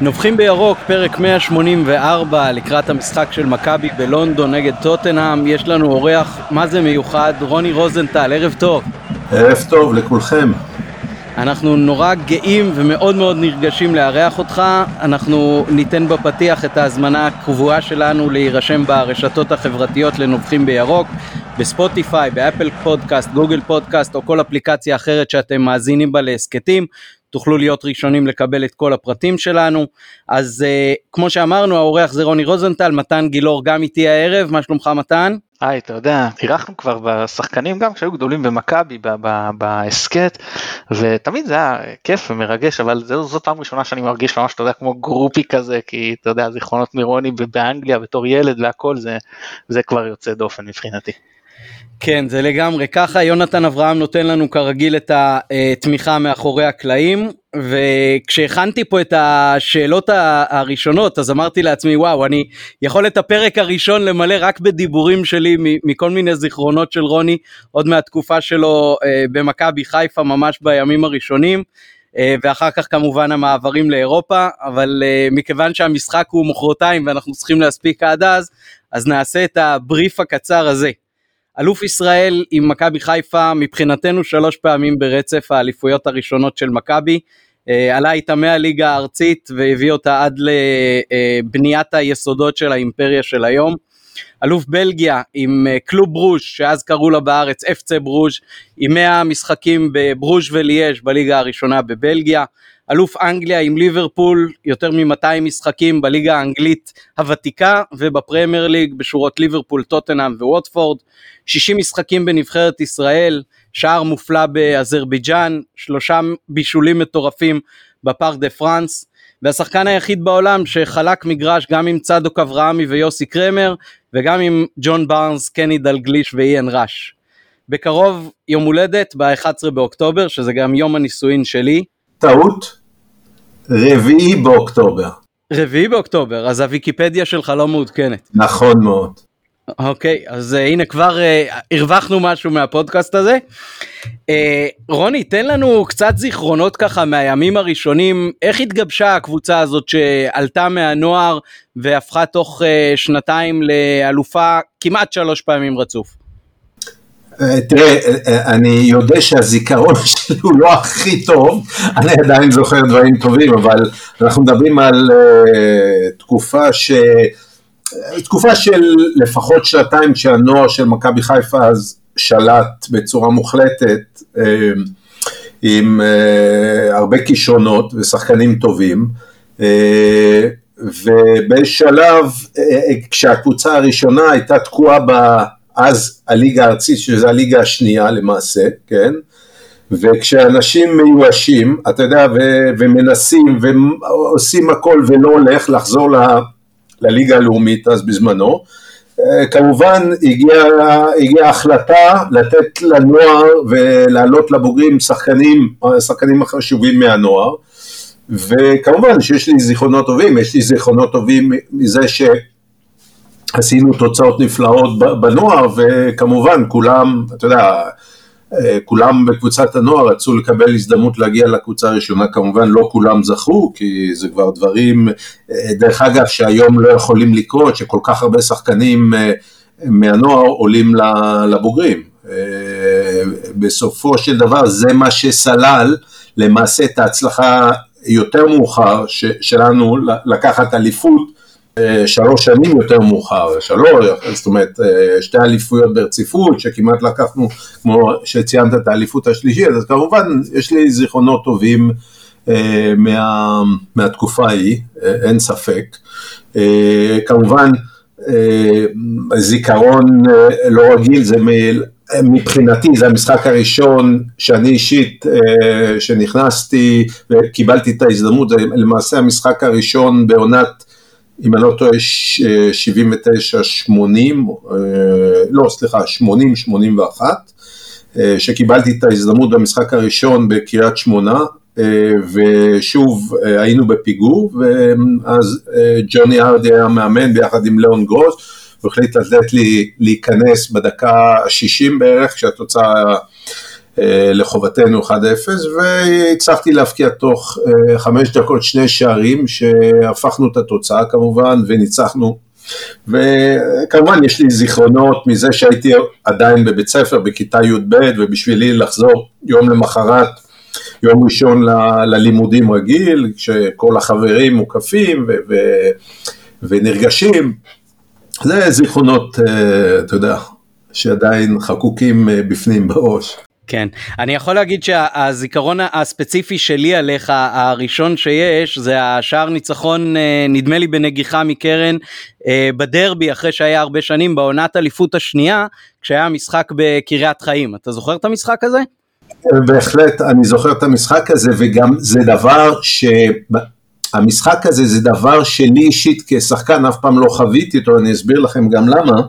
נובחים בירוק, פרק 184 לקראת המשחק של מכבי בלונדון נגד טוטנאם. יש לנו אורח, מה זה מיוחד? רוני רוזנטל, ערב טוב. ערב טוב לכולכם. אנחנו נורא גאים ומאוד מאוד נרגשים לארח אותך. אנחנו ניתן בפתיח את ההזמנה הקבועה שלנו להירשם ברשתות החברתיות לנובחים בירוק, בספוטיפיי, באפל פודקאסט, גוגל פודקאסט או כל אפליקציה אחרת שאתם מאזינים בה להסכתים. תוכלו להיות ראשונים לקבל את כל הפרטים שלנו. אז uh, כמו שאמרנו, האורח זה רוני רוזנטל, מתן גילאור גם איתי הערב, מה שלומך מתן? היי, אתה יודע, אירחנו כבר בשחקנים גם כשהיו גדולים במכבי בהסכת, ותמיד זה היה כיף ומרגש, אבל זו, זאת פעם ראשונה שאני מרגיש ממש, אתה יודע, כמו גרופי כזה, כי אתה יודע, זיכרונות מרוני באנגליה בתור ילד והכל, זה, זה כבר יוצא דופן מבחינתי. כן, זה לגמרי ככה. יונתן אברהם נותן לנו כרגיל את התמיכה מאחורי הקלעים, וכשהכנתי פה את השאלות הראשונות, אז אמרתי לעצמי, וואו, אני יכול את הפרק הראשון למלא רק בדיבורים שלי מכל מיני זיכרונות של רוני, עוד מהתקופה שלו אה, במכבי חיפה, ממש בימים הראשונים. אה, ואחר כך כמובן המעברים לאירופה, אבל אה, מכיוון שהמשחק הוא מחרתיים ואנחנו צריכים להספיק עד אז, אז נעשה את הבריף הקצר הזה. אלוף ישראל עם מכבי חיפה מבחינתנו שלוש פעמים ברצף האליפויות הראשונות של מכבי. אה, עלה איתה מהליגה הארצית והביא אותה עד לבניית היסודות של האימפריה של היום. אלוף בלגיה עם אה, קלוב ברוז' שאז קראו לה בארץ אפצה ברוז' עם 100 משחקים בברוז' וליאז' בליגה הראשונה בבלגיה. אלוף אנגליה עם ליברפול, יותר מ-200 משחקים בליגה האנגלית הוותיקה ובפרמייר ליג בשורות ליברפול, טוטנאם וווטפורד, 60 משחקים בנבחרת ישראל, שער מופלא באזרבייג'אן, שלושה בישולים מטורפים בפארק דה פרנס, והשחקן היחיד בעולם שחלק מגרש גם עם צדוק אברהמי ויוסי קרמר, וגם עם ג'ון בארנס, קני דלגליש ואיין ראש. בקרוב יום הולדת ב-11 באוקטובר, שזה גם יום הנישואין שלי. טעות, רביעי באוקטובר. רביעי באוקטובר, אז הוויקיפדיה שלך לא מעודכנת. נכון מאוד. אוקיי, אז uh, הנה כבר uh, הרווחנו משהו מהפודקאסט הזה. Uh, רוני, תן לנו קצת זיכרונות ככה מהימים הראשונים, איך התגבשה הקבוצה הזאת שעלתה מהנוער והפכה תוך uh, שנתיים לאלופה כמעט שלוש פעמים רצוף? תראה, אני יודע שהזיכרון שלי הוא לא הכי טוב, אני עדיין זוכר דברים טובים, אבל אנחנו מדברים על uh, תקופה ש... תקופה של לפחות שנתיים שהנוער של מכבי חיפה אז שלט בצורה מוחלטת uh, עם uh, הרבה כישרונות ושחקנים טובים. ובשלב, כשהקבוצה הראשונה הייתה תקועה ב... אז הליגה הארצית, שזה הליגה השנייה למעשה, כן? וכשאנשים מיואשים, אתה יודע, ו- ומנסים ועושים הכל ולא הולך לחזור ל- לליגה הלאומית אז בזמנו, אה, כמובן הגיעה הגיע החלטה לתת לנוער ולהעלות לבוגרים שחקנים, השחקנים החשובים מהנוער, וכמובן שיש לי זיכרונות טובים, יש לי זיכרונות טובים מזה ש... עשינו תוצאות נפלאות בנוער, וכמובן כולם, אתה יודע, אה, כולם בקבוצת הנוער רצו לקבל הזדמנות להגיע לקבוצה הראשונה, כמובן לא כולם זכו, כי זה כבר דברים, אה, דרך אגב, שהיום לא יכולים לקרות, שכל כך הרבה שחקנים אה, מהנוער עולים לבוגרים. בסופו של דבר זה מה שסלל למעשה את ההצלחה יותר מאוחר שלנו לקחת אליפות שלוש שנים יותר מאוחר, שלוש, זאת אומרת אה, שתי אליפויות ברציפות שכמעט לקחנו, כמו שציינת את האליפות השלישית, אז כמובן יש לי זיכרונות טובים אה, מה, מהתקופה ההיא, אין ספק. כמובן זיכרון לא רגיל זה מבחינתי זה המשחק הראשון שאני אישית שנכנסתי וקיבלתי את ההזדמנות, זה למעשה המשחק הראשון בעונת אם אני לא טועה, 79-80, אה, לא, סליחה, 80-81, אה, שקיבלתי את ההזדמנות במשחק הראשון בקריית שמונה, אה, ושוב היינו בפיגור, ואז ג'וני ארדי היה מאמן ביחד עם ליאון גרוס, והחליט לתת לי להיכנס בדקה ה-60 בערך, כשהתוצאה לחובתנו 1-0 והצלחתי להבקיע תוך חמש דקות שני שערים שהפכנו את התוצאה כמובן וניצחנו וכמובן יש לי זיכרונות מזה שהייתי עדיין בבית ספר בכיתה י"ב ובשבילי לחזור יום למחרת, יום ראשון ל- ללימודים רגיל, כשכל החברים מוקפים ו- ו- ונרגשים, זה זיכרונות, אה, אתה יודע, שעדיין חקוקים אה, בפנים בראש. כן, אני יכול להגיד שהזיכרון הספציפי שלי עליך, הראשון שיש, זה השער ניצחון, אה, נדמה לי בנגיחה מקרן, אה, בדרבי אחרי שהיה הרבה שנים, בעונת אליפות השנייה, כשהיה משחק בקריית חיים. אתה זוכר את המשחק הזה? בהחלט, אני זוכר את המשחק הזה, וגם זה דבר ש... המשחק הזה זה דבר שלי אישית כשחקן אף פעם לא חוויתי אותו, אני אסביר לכם גם למה.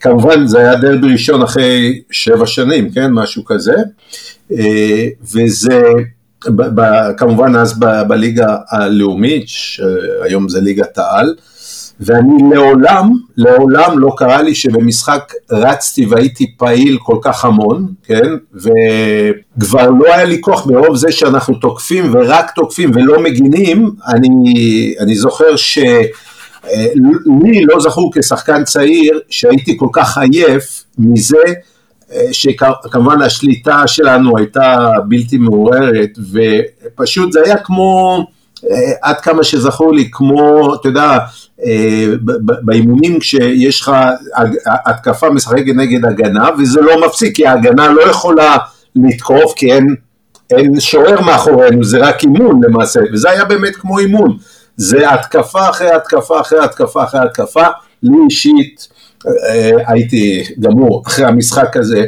כמובן זה היה דרבי ראשון אחרי שבע שנים, כן, משהו כזה, אה, וזה כמובן אז בליגה הלאומית, שהיום זה ליגת העל, ואני לעולם, לעולם לא קרה לי שבמשחק רצתי והייתי פעיל כל כך המון, כן, וכבר לא היה לי כוח ברוב זה שאנחנו תוקפים ורק תוקפים ולא מגינים, אני, אני זוכר ש... אה, לי לא זכור כשחקן צעיר שהייתי כל כך עייף מזה אה, שכמובן השליטה שלנו הייתה בלתי מעוררת ופשוט זה היה כמו, אה, עד כמה שזכור לי, כמו, אתה יודע, באימונים כשיש לך התקפה משחקת נגד הגנה וזה לא מפסיק כי ההגנה לא יכולה לתקוף כי אין, אין שוער מאחורינו, זה רק אימון למעשה וזה היה באמת כמו אימון זה התקפה אחרי התקפה אחרי התקפה אחרי התקפה, לי אישית אה, הייתי גמור. אחרי המשחק הזה,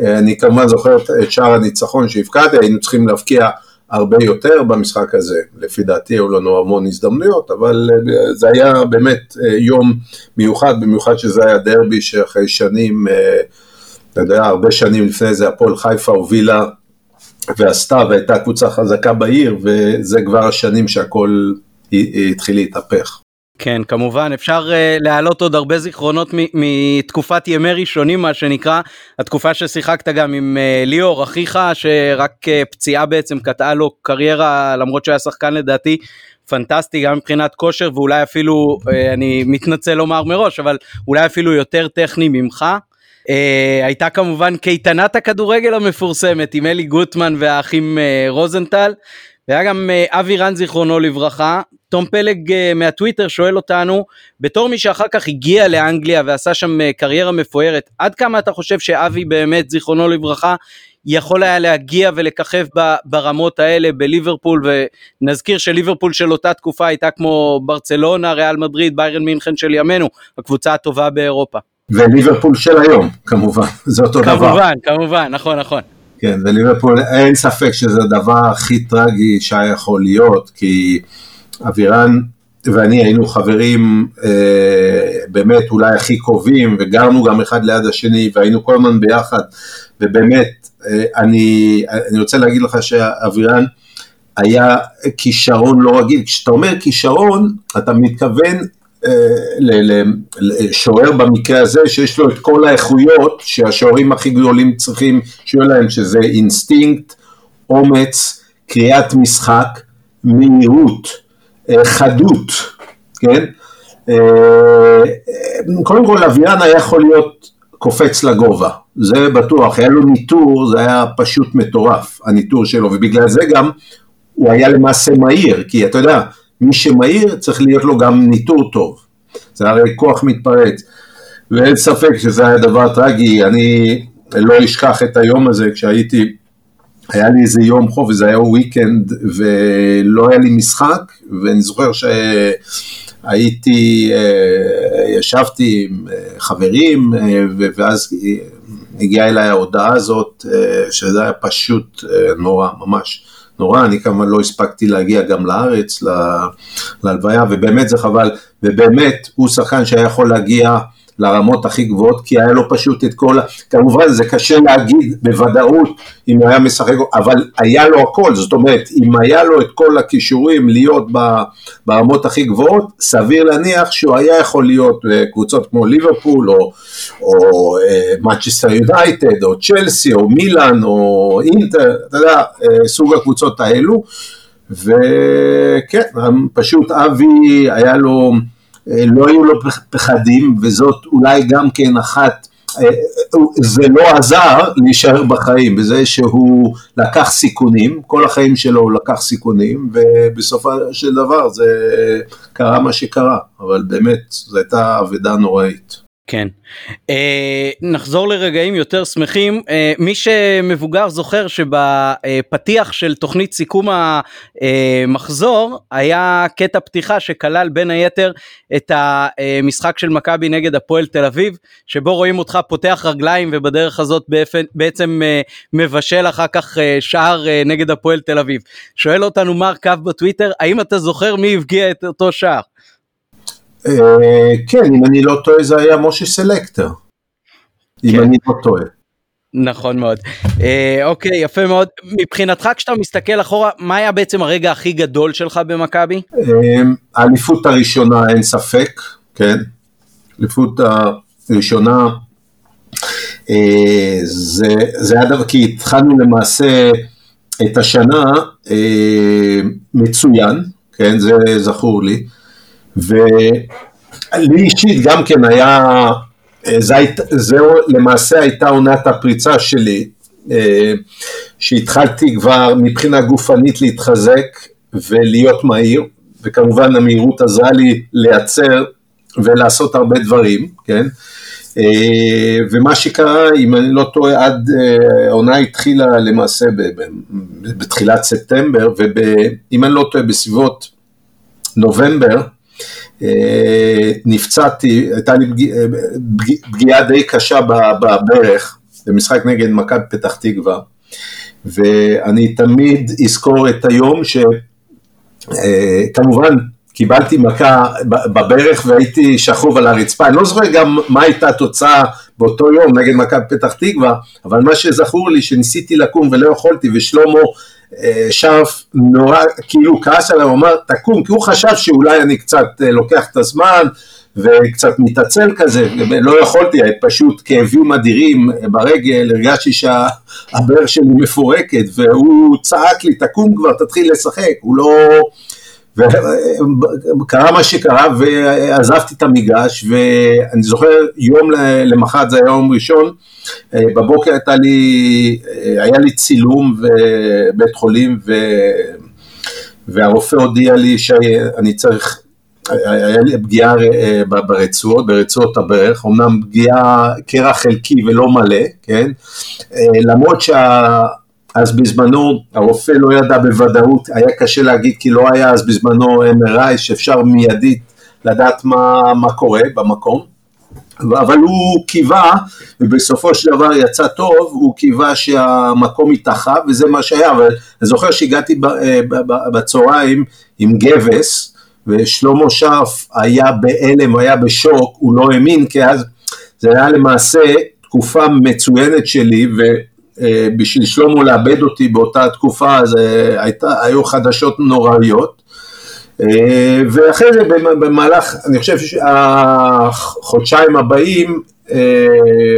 אה, אני כמובן זוכר את שער הניצחון שהפקדתי, היינו צריכים להבקיע הרבה יותר במשחק הזה, לפי דעתי היו לנו המון הזדמנויות, אבל אה, זה היה באמת יום מיוחד, במיוחד שזה היה דרבי שאחרי שנים, אתה יודע, הרבה שנים לפני זה הפועל חיפה הובילה ועשתה והייתה קבוצה חזקה בעיר, וזה כבר השנים שהכל התחיל להתהפך. כן כמובן אפשר uh, להעלות עוד הרבה זיכרונות מתקופת ימי ראשונים מה שנקרא התקופה ששיחקת גם עם uh, ליאור אחיך שרק uh, פציעה בעצם קטעה לו קריירה למרות שהיה שחקן לדעתי פנטסטי גם מבחינת כושר ואולי אפילו uh, אני מתנצל לומר מראש אבל אולי אפילו יותר טכני ממך. Uh, הייתה כמובן קייטנת הכדורגל המפורסמת עם אלי גוטמן והאחים uh, רוזנטל והיה גם uh, אבי רן זיכרונו לברכה תום פלג אה, מהטוויטר שואל אותנו, בתור מי שאחר כך הגיע לאנגליה ועשה שם אה, קריירה מפוארת, עד כמה אתה חושב שאבי באמת, זיכרונו לברכה, יכול היה להגיע ולככב ברמות האלה בליברפול ונזכיר שליברפול של אותה תקופה הייתה כמו ברצלונה, ריאל מדריד, ביירן מינכן של ימינו, הקבוצה הטובה באירופה. וליברפול של היום כמובן, זה אותו כמובן, דבר. כמובן, כמובן, נכון נכון. כן, וליברפול אין ספק שזה הדבר הכי טרגי שהיה יכול להיות, כי אבירן ואני היינו חברים אה, באמת אולי הכי קרובים וגרנו גם אחד ליד השני והיינו כל הזמן ביחד ובאמת אה, אני, אני רוצה להגיד לך שאבירן היה כישרון לא רגיל, כשאתה אומר כישרון אתה מתכוון לשוער במקרה הזה שיש לו את כל האיכויות שהשוערים הכי גדולים צריכים שיהיו להם שזה אינסטינקט, אומץ, קריאת משחק, מהירות אה, חדות, כן? אה, קודם כל אביאן היה יכול להיות קופץ לגובה, זה בטוח, היה לו ניתור, זה היה פשוט מטורף, הניתור שלו, ובגלל זה גם הוא היה למעשה מהיר, כי אתה יודע, מי שמהיר צריך להיות לו גם ניטור טוב, זה הרי כוח מתפרץ, ואין ספק שזה היה דבר טרגי, אני לא אשכח את היום הזה כשהייתי היה לי איזה יום חוף וזה היה וויקנד ולא היה לי משחק ואני זוכר שהייתי, אה, ישבתי עם אה, חברים אה, ואז הגיעה אליי ההודעה הזאת שזה היה פשוט נורא, ממש נורא, אני כמובן לא הספקתי להגיע גם לארץ, להלוויה ובאמת זה חבל ובאמת הוא שחקן שהיה יכול להגיע לרמות הכי גבוהות, כי היה לו פשוט את כל. כמובן זה קשה להגיד בוודאות אם הוא היה משחק, אבל היה לו הכל, זאת אומרת, אם היה לו את כל הכישורים להיות ברמות הכי גבוהות, סביר להניח שהוא היה יכול להיות בקבוצות כמו ליברפול, או, או מצ'סטר יונייטד, או צ'לסי, או מילאן, או אינטר, אתה יודע, אה, סוג הקבוצות האלו, וכן, פשוט אבי היה לו... אה, לא היו לו פחדים, וזאת אולי גם כן אחת, אה, זה לא עזר להישאר בחיים, בזה שהוא לקח סיכונים, כל החיים שלו הוא לקח סיכונים, ובסופו של דבר זה קרה מה שקרה, אבל באמת זו הייתה אבדה נוראית. כן. אה, נחזור לרגעים יותר שמחים. אה, מי שמבוגר זוכר שבפתיח של תוכנית סיכום המחזור היה קטע פתיחה שכלל בין היתר את המשחק של מכבי נגד הפועל תל אביב, שבו רואים אותך פותח רגליים ובדרך הזאת בעצם אה, מבשל אחר כך אה, שער אה, נגד הפועל תל אביב. שואל אותנו מר קו בטוויטר, האם אתה זוכר מי הבקיע את אותו שער? אה, כן, אם אני לא טועה זה היה משה סלקטר. אם כן. אני לא טועה. נכון מאוד. אה, אוקיי, יפה מאוד. מבחינתך כשאתה מסתכל אחורה, מה היה בעצם הרגע הכי גדול שלך במכבי? אה, האליפות הראשונה אין ספק, כן. האליפות הראשונה זה, זה היה דבר, כי התחלנו למעשה את השנה מצוין, כן, זה זכור לי. ולי אישית גם כן היה, אה, זה, זה למעשה הייתה עונת הפריצה שלי, אה, שהתחלתי כבר מבחינה גופנית להתחזק ולהיות מהיר, וכמובן המהירות עזרה לי לייצר ולעשות הרבה דברים, כן? אה, ומה שקרה, אם אני לא טועה, עד העונה התחילה למעשה בתחילת ספטמבר, ואם אני לא טועה בסביבות נובמבר, נפצעתי, הייתה לי אה, פגיעה די קשה בברך, במשחק נגד מכבי פתח תקווה, ואני תמיד אזכור את היום שכמובן אה, קיבלתי מכה בברך והייתי שכוב על הרצפה, אני לא זוכר גם מה הייתה התוצאה באותו יום נגד מכבי פתח תקווה, אבל מה שזכור לי שניסיתי לקום ולא יכולתי ושלמה אה, שרף נורא, כאילו כעס עליו, הוא אמר תקום, כי הוא חשב שאולי אני קצת אה, לוקח את הזמן וקצת מתעצל כזה, לא יכולתי, פשוט כאבים אדירים ברגל, הרגשתי שהברך שלי מפורקת והוא צעק לי תקום כבר, תתחיל לשחק, הוא לא... וקרה מה שקרה ועזבתי את המגרש ואני זוכר יום למחרת זה היה יום ראשון אה, בבוקר הייתה לי, אה, היה לי צילום בבית חולים ו, והרופא הודיע לי שאני צריך, היה לי פגיעה אה, ברצועות, ברצועות הברך, אמנם פגיעה קרע חלקי ולא מלא, כן, למרות שה... אז בזמנו הרופא לא ידע בוודאות, היה קשה להגיד כי לא היה אז בזמנו MRI שאפשר מיידית לדעת מה, מה קורה במקום, אבל הוא קיווה, ובסופו של דבר יצא טוב, הוא קיווה שהמקום יתחב, וזה מה שהיה, אבל אני זוכר שהגעתי אה, בצהריים עם גבס, ושלמה שרף היה בהלם, היה בשוק, הוא לא האמין, כי אז זה היה למעשה תקופה מצוינת שלי, ו... אה, בשביל שלמה לאבד אותי באותה תקופה, אז אה, הייתה, היו חדשות נוראיות. אה, ואחרי זה במהלך, אני חושב שהחודשיים הבאים,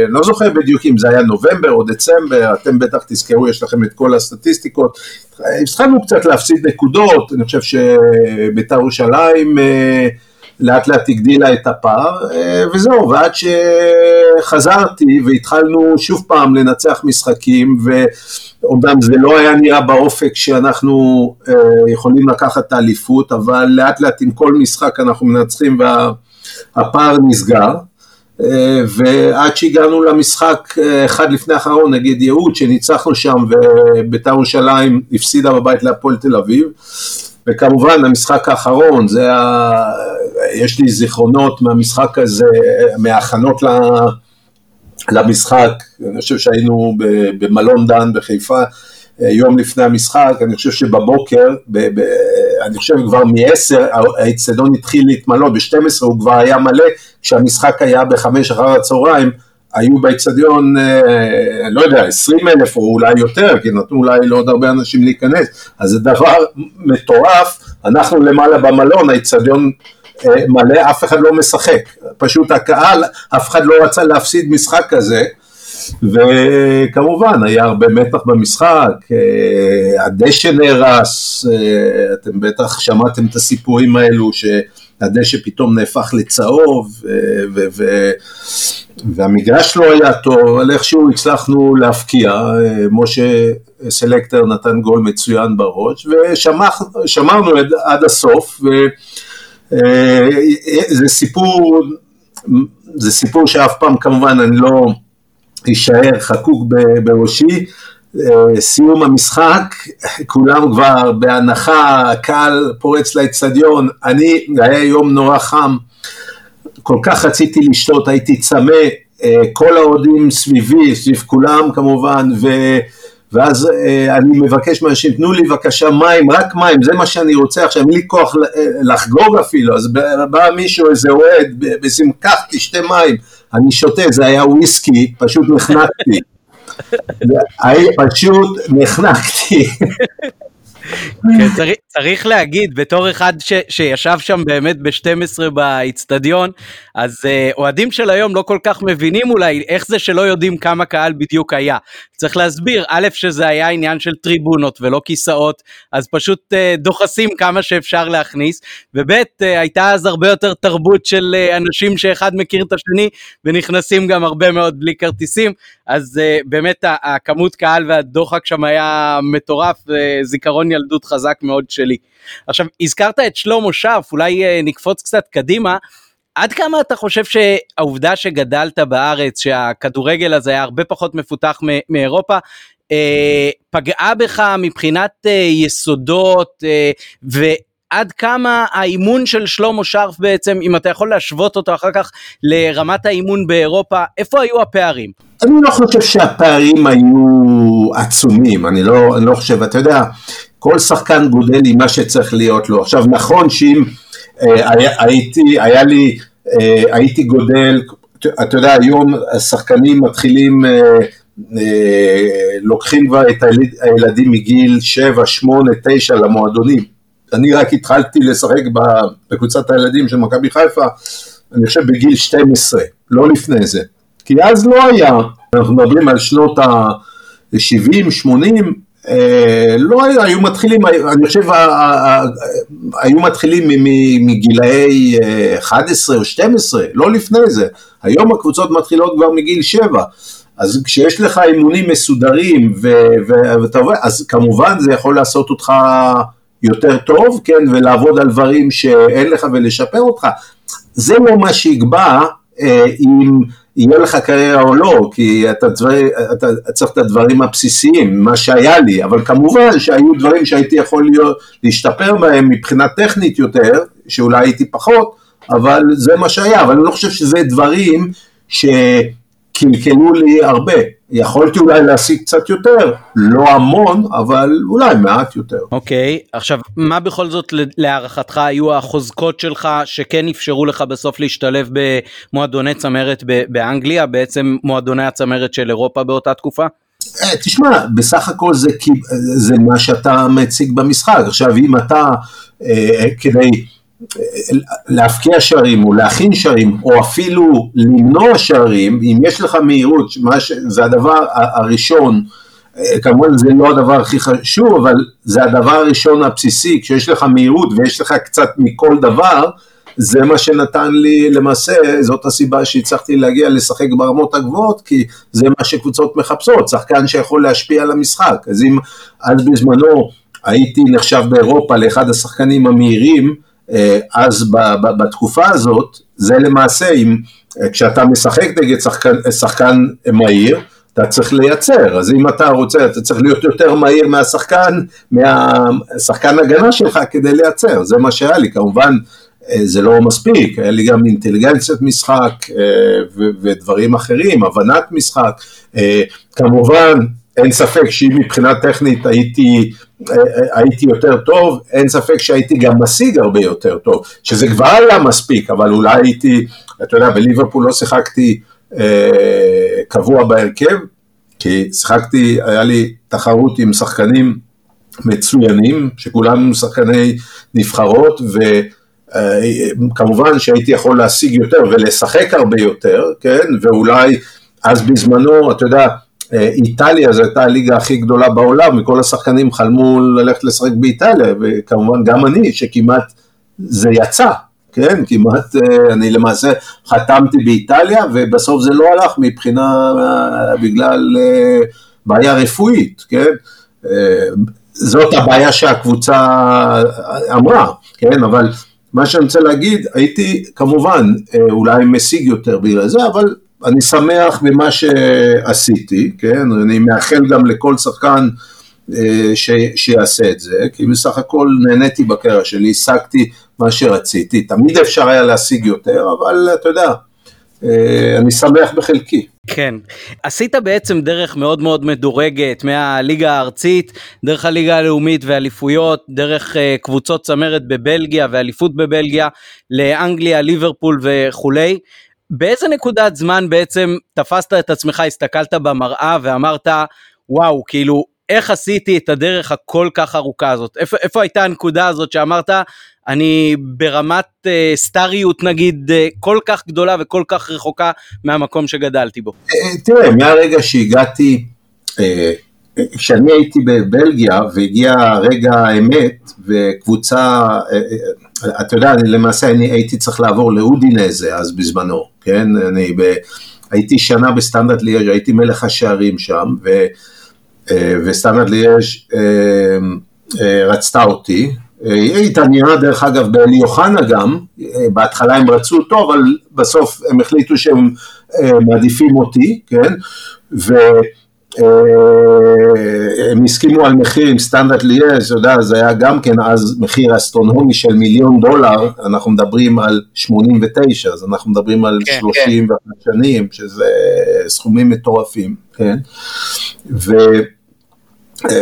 לא זוכר בדיוק אם זה היה נובמבר או דצמבר, אתם בטח תזכרו, יש לכם את כל הסטטיסטיקות, התחלנו קצת להפסיד נקודות, אני חושב שבית"ר ירושלים לאט לאט הגדילה את הפער, אה, וזהו, ועד שחזרתי והתחלנו שוב פעם לנצח משחקים, ואומנם זה לא היה נראה באופק שאנחנו אה, יכולים לקחת את האליפות, אבל לאט לאט עם כל משחק אנחנו מנצחים והפער נסגר. אה, ועד שהגענו למשחק אחד לפני האחרון נגד יהוד שניצחנו שם ובית"ר ירושלים הפסידה בבית להפועל תל אביב וכמובן המשחק האחרון, זה. יש לי זיכרונות מהמשחק הזה, מההכנות למשחק, אני חושב שהיינו במלון דן בחיפה, יום לפני המשחק, אני חושב שבבוקר, ב, ב, אני חושב כבר מ-10 האצטדיון התחיל להתמלא, ב-12 הוא כבר היה מלא, כשהמשחק היה ב-5 אחר הצהריים, היו באצטדיון, אה, לא יודע, 20 אלף או אולי יותר, כי נתנו אולי לעוד הרבה אנשים להיכנס, אז זה דבר מטורף, אנחנו למעלה במלון, האצטדיון אה, מלא, אף אחד לא משחק, פשוט הקהל, אף אחד לא רצה להפסיד משחק כזה, וכמובן היה הרבה מתח במשחק, אה, הדשא נהרס, אה, אתם בטח שמעתם את הסיפורים האלו שהדשא פתאום נהפך לצהוב ו- ו- והמגרש לא היה טוב, אבל איכשהו הצלחנו להפקיע, אה, משה סלקטר נתן גול מצוין בראש ושמרנו עד הסוף וזה סיפור, זה סיפור שאף פעם כמובן אני לא יישאר חקוק בראשי. אה, סיום המשחק, כולם כבר בהנחה, הקהל פורץ לאצטדיון, אני, היה יום נורא חם, כל כך רציתי לשתות, הייתי צמא, אה, כל האוהדים סביבי, סביב כולם כמובן, ו... ואז אה, אני מבקש מאנשים, תנו לי בבקשה מים, רק מים, זה מה שאני רוצה עכשיו, אין לי כוח לחגוג אפילו, אז בא מישהו, איזה אוהד, בשמחה, תשתה מים, אני שותה, זה היה וויסקי, פשוט נחנקתי. פשוט נחנקתי. כן, צריך, צריך להגיד, בתור אחד ש, שישב שם באמת ב-12 באיצטדיון, אז uh, אוהדים של היום לא כל כך מבינים אולי איך זה שלא יודעים כמה קהל בדיוק היה. צריך להסביר, א', שזה היה עניין של טריבונות ולא כיסאות, אז פשוט uh, דוחסים כמה שאפשר להכניס, וב', uh, הייתה אז הרבה יותר תרבות של uh, אנשים שאחד מכיר את השני, ונכנסים גם הרבה מאוד בלי כרטיסים, אז uh, באמת הכמות קהל והדוחק שם היה מטורף, uh, זיכרון ילדות חזק מאוד שלי. עכשיו, הזכרת את שלמה שרף, אולי uh, נקפוץ קצת קדימה. עד כמה אתה חושב שהעובדה שגדלת בארץ, שהכדורגל הזה היה הרבה פחות מפותח מאירופה, פגעה בך מבחינת יסודות, אה, ועד כמה האימון של שלמה שרף בעצם, אם אתה יכול להשוות אותו אחר כך לרמת האימון באירופה, איפה היו הפערים? אני לא חושב שהפערים היו עצומים, אני לא, אני לא חושב, אתה יודע, כל שחקן גודל עם מה שצריך להיות לו. עכשיו נכון שאם אה, הייתי, היה לי, אה, הייתי גודל, אתה יודע היום השחקנים מתחילים, אה, לוקחים כבר את הילדים מגיל 7, 8, 9 למועדונים. אני רק התחלתי לשחק בקבוצת הילדים של מכבי חיפה, אני חושב בגיל 12, לא לפני זה. כי אז לא היה, אנחנו מדברים על שנות ה-70, 80, אה, לא היו, היו מתחילים, אני חושב, היו מתחילים מגילאי 11 אה, או 12, לא לפני זה. היום הקבוצות מתחילות כבר מגיל 7. אז כשיש לך אימונים מסודרים ואתה עובד, אז כמובן זה יכול לעשות אותך יותר טוב, כן, ולעבוד על דברים שאין לך ולשפר אותך. זה לא מה שיקבע אה, אם יהיה לך קריירה או לא, כי אתה, דבר, אתה צריך את הדברים הבסיסיים, מה שהיה לי, אבל כמובן שהיו דברים שהייתי יכול להיות, להשתפר בהם מבחינה טכנית יותר, שאולי הייתי פחות, אבל זה מה שהיה, אבל אני לא חושב שזה דברים שקלקלו לי הרבה. יכולתי אולי להשיג קצת יותר, לא המון, אבל אולי מעט יותר. אוקיי, okay, עכשיו, מה בכל זאת להערכתך היו החוזקות שלך שכן אפשרו לך בסוף להשתלב במועדוני צמרת באנגליה, בעצם מועדוני הצמרת של אירופה באותה תקופה? אה, תשמע, בסך הכל זה, זה מה שאתה מציג במשחק. עכשיו, אם אתה, אה, כדי... להפקיע שערים או להכין שערים או אפילו למנוע שערים, אם יש לך מהירות, ש... זה הדבר הראשון, כמובן זה לא הדבר הכי חשוב, אבל זה הדבר הראשון הבסיסי, כשיש לך מהירות ויש לך קצת מכל דבר, זה מה שנתן לי למעשה, זאת הסיבה שהצלחתי להגיע לשחק ברמות הגבוהות, כי זה מה שקבוצות מחפשות, שחקן שיכול להשפיע על המשחק. אז אם אז בזמנו הייתי נחשב באירופה לאחד השחקנים המהירים, אה, אז בתקופה הזאת, זה למעשה, אם, אה, כשאתה משחק נגד שחקן, שחקן מהיר, אתה צריך לייצר, אז אם אתה רוצה, אתה צריך להיות יותר מהיר מהשחקן, מהשחקן הגנה שלך כדי לייצר, זה מה שהיה לי, כמובן אה, זה לא מספיק, היה לי גם אינטליגנציית משחק ודברים אחרים, הבנת משחק, כמובן אין ספק שאם מבחינה טכנית הייתי, הייתי יותר טוב, אין ספק שהייתי גם משיג הרבה יותר טוב, שזה כבר היה מספיק, אבל אולי הייתי, אתה יודע, בליברפול לא שיחקתי אה, קבוע בהרכב, כי שיחקתי, היה לי תחרות עם שחקנים מצוינים, שכולנו שחקני נבחרות, וכמובן שהייתי יכול להשיג יותר ולשחק הרבה יותר, כן, ואולי אז בזמנו, אתה יודע, איטליה זו הייתה הליגה הכי גדולה בעולם, וכל השחקנים חלמו ללכת לשחק באיטליה, וכמובן גם אני, שכמעט זה יצא, כן, כמעט, אה, אני למעשה חתמתי באיטליה, ובסוף זה לא הלך מבחינה, בגלל אה, בעיה רפואית, כן, אה, זאת הבעיה שהקבוצה אמרה, כן, אבל מה שאני רוצה להגיד, הייתי כמובן אולי משיג יותר בגלל זה, אבל אני שמח במה שעשיתי, כן, אני מאחל גם לכל שחקן ש, שיעשה את זה, כי בסך הכל נהניתי בקריירה שלי, השגתי מה שרציתי, תמיד אפשר היה להשיג יותר, אבל אתה יודע, אה, אני שמח בחלקי. כן, עשית בעצם דרך מאוד מאוד מדורגת מהליגה הארצית, דרך הליגה הלאומית ואליפויות, דרך uh, קבוצות צמרת בבלגיה ואליפות בבלגיה, לאנגליה, ליברפול וכולי. באיזה נקודת זמן בעצם תפסת את עצמך, הסתכלת במראה ואמרת, וואו, כאילו, איך עשיתי את הדרך הכל כך ארוכה הזאת? איפה, איפה הייתה הנקודה הזאת שאמרת, אני ברמת אה, סטריות נגיד אה, כל כך גדולה וכל כך רחוקה מהמקום שגדלתי בו? אה, תראה, מהרגע שהגעתי, אה, כשאני הייתי בבלגיה והגיע רגע האמת וקבוצה, אה, אה, אתה יודע, למעשה אני הייתי צריך לעבור לאודינזה אז בזמנו, כן? אני ב, הייתי שנה בסטנדרט ליאז', הייתי מלך השערים שם, ו... אה, וסטנדרט ליאז' אה, אה, רצתה אותי, היא התעניינה דרך אגב באלי אוחנה גם, בהתחלה הם רצו אותו, אבל בסוף הם החליטו שהם מעדיפים אותי, כן, והם הסכימו על מחיר עם סטנדרט ליאז', אתה יודע, זה היה גם כן אז מחיר אסטרונומי של מיליון דולר, אנחנו מדברים על 89, אז אנחנו מדברים על כן, 30 כן. שנים, שזה סכומים מטורפים, כן, ו...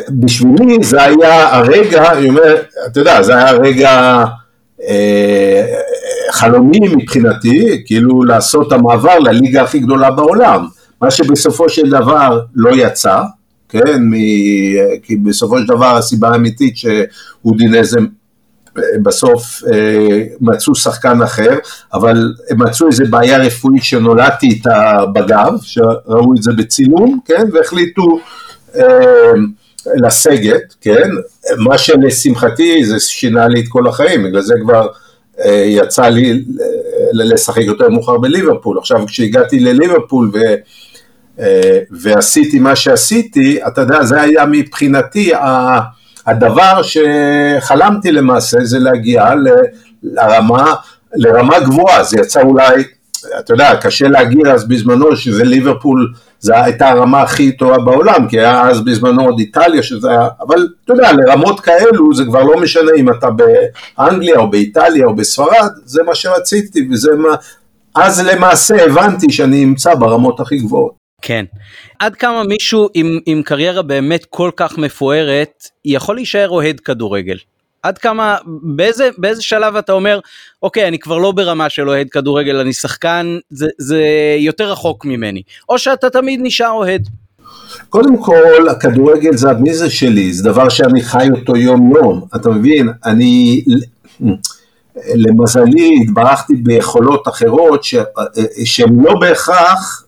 בשבילי זה היה הרגע, אני אומר, אתה יודע, זה היה רגע אה, חלומי מבחינתי, כאילו לעשות המעבר לליגה הכי גדולה בעולם, מה שבסופו של דבר לא יצא, כן, מ, כי בסופו של דבר הסיבה האמיתית שאודינזם אה, בסוף אה, מצאו שחקן אחר, אבל הם מצאו איזה בעיה רפואית שנולדתי איתה בגב, שראו את זה בצילום, כן, והחליטו אה, לסגת, כן, מה שלשמחתי זה שינה לי את כל החיים, בגלל זה כבר יצא לי לשחק יותר מאוחר בליברפול, עכשיו כשהגעתי לליברפול ו, ועשיתי מה שעשיתי, אתה יודע, זה היה מבחינתי הדבר שחלמתי למעשה, זה להגיע לרמה, לרמה גבוהה, זה יצא אולי, אתה יודע, קשה להגיד אז בזמנו שזה ליברפול זו הייתה הרמה הכי טובה בעולם, כי היה אז בזמנו עוד איטליה שזה היה, אבל אתה יודע, לרמות כאלו זה כבר לא משנה אם אתה באנגליה או באיטליה או בספרד, זה מה שרציתי וזה מה, אז למעשה הבנתי שאני אמצא ברמות הכי גבוהות. כן. עד כמה מישהו עם, עם קריירה באמת כל כך מפוארת יכול להישאר אוהד כדורגל? עד כמה, באיזה, באיזה שלב אתה אומר, אוקיי, אני כבר לא ברמה של אוהד כדורגל, אני שחקן, זה, זה יותר רחוק ממני, או שאתה תמיד נשאר אוהד. קודם כל, הכדורגל זה מי זה שלי, זה דבר שאני חי אותו יום יום, אתה מבין, אני, למזלי, התברכתי ביכולות אחרות שהן לא בהכרח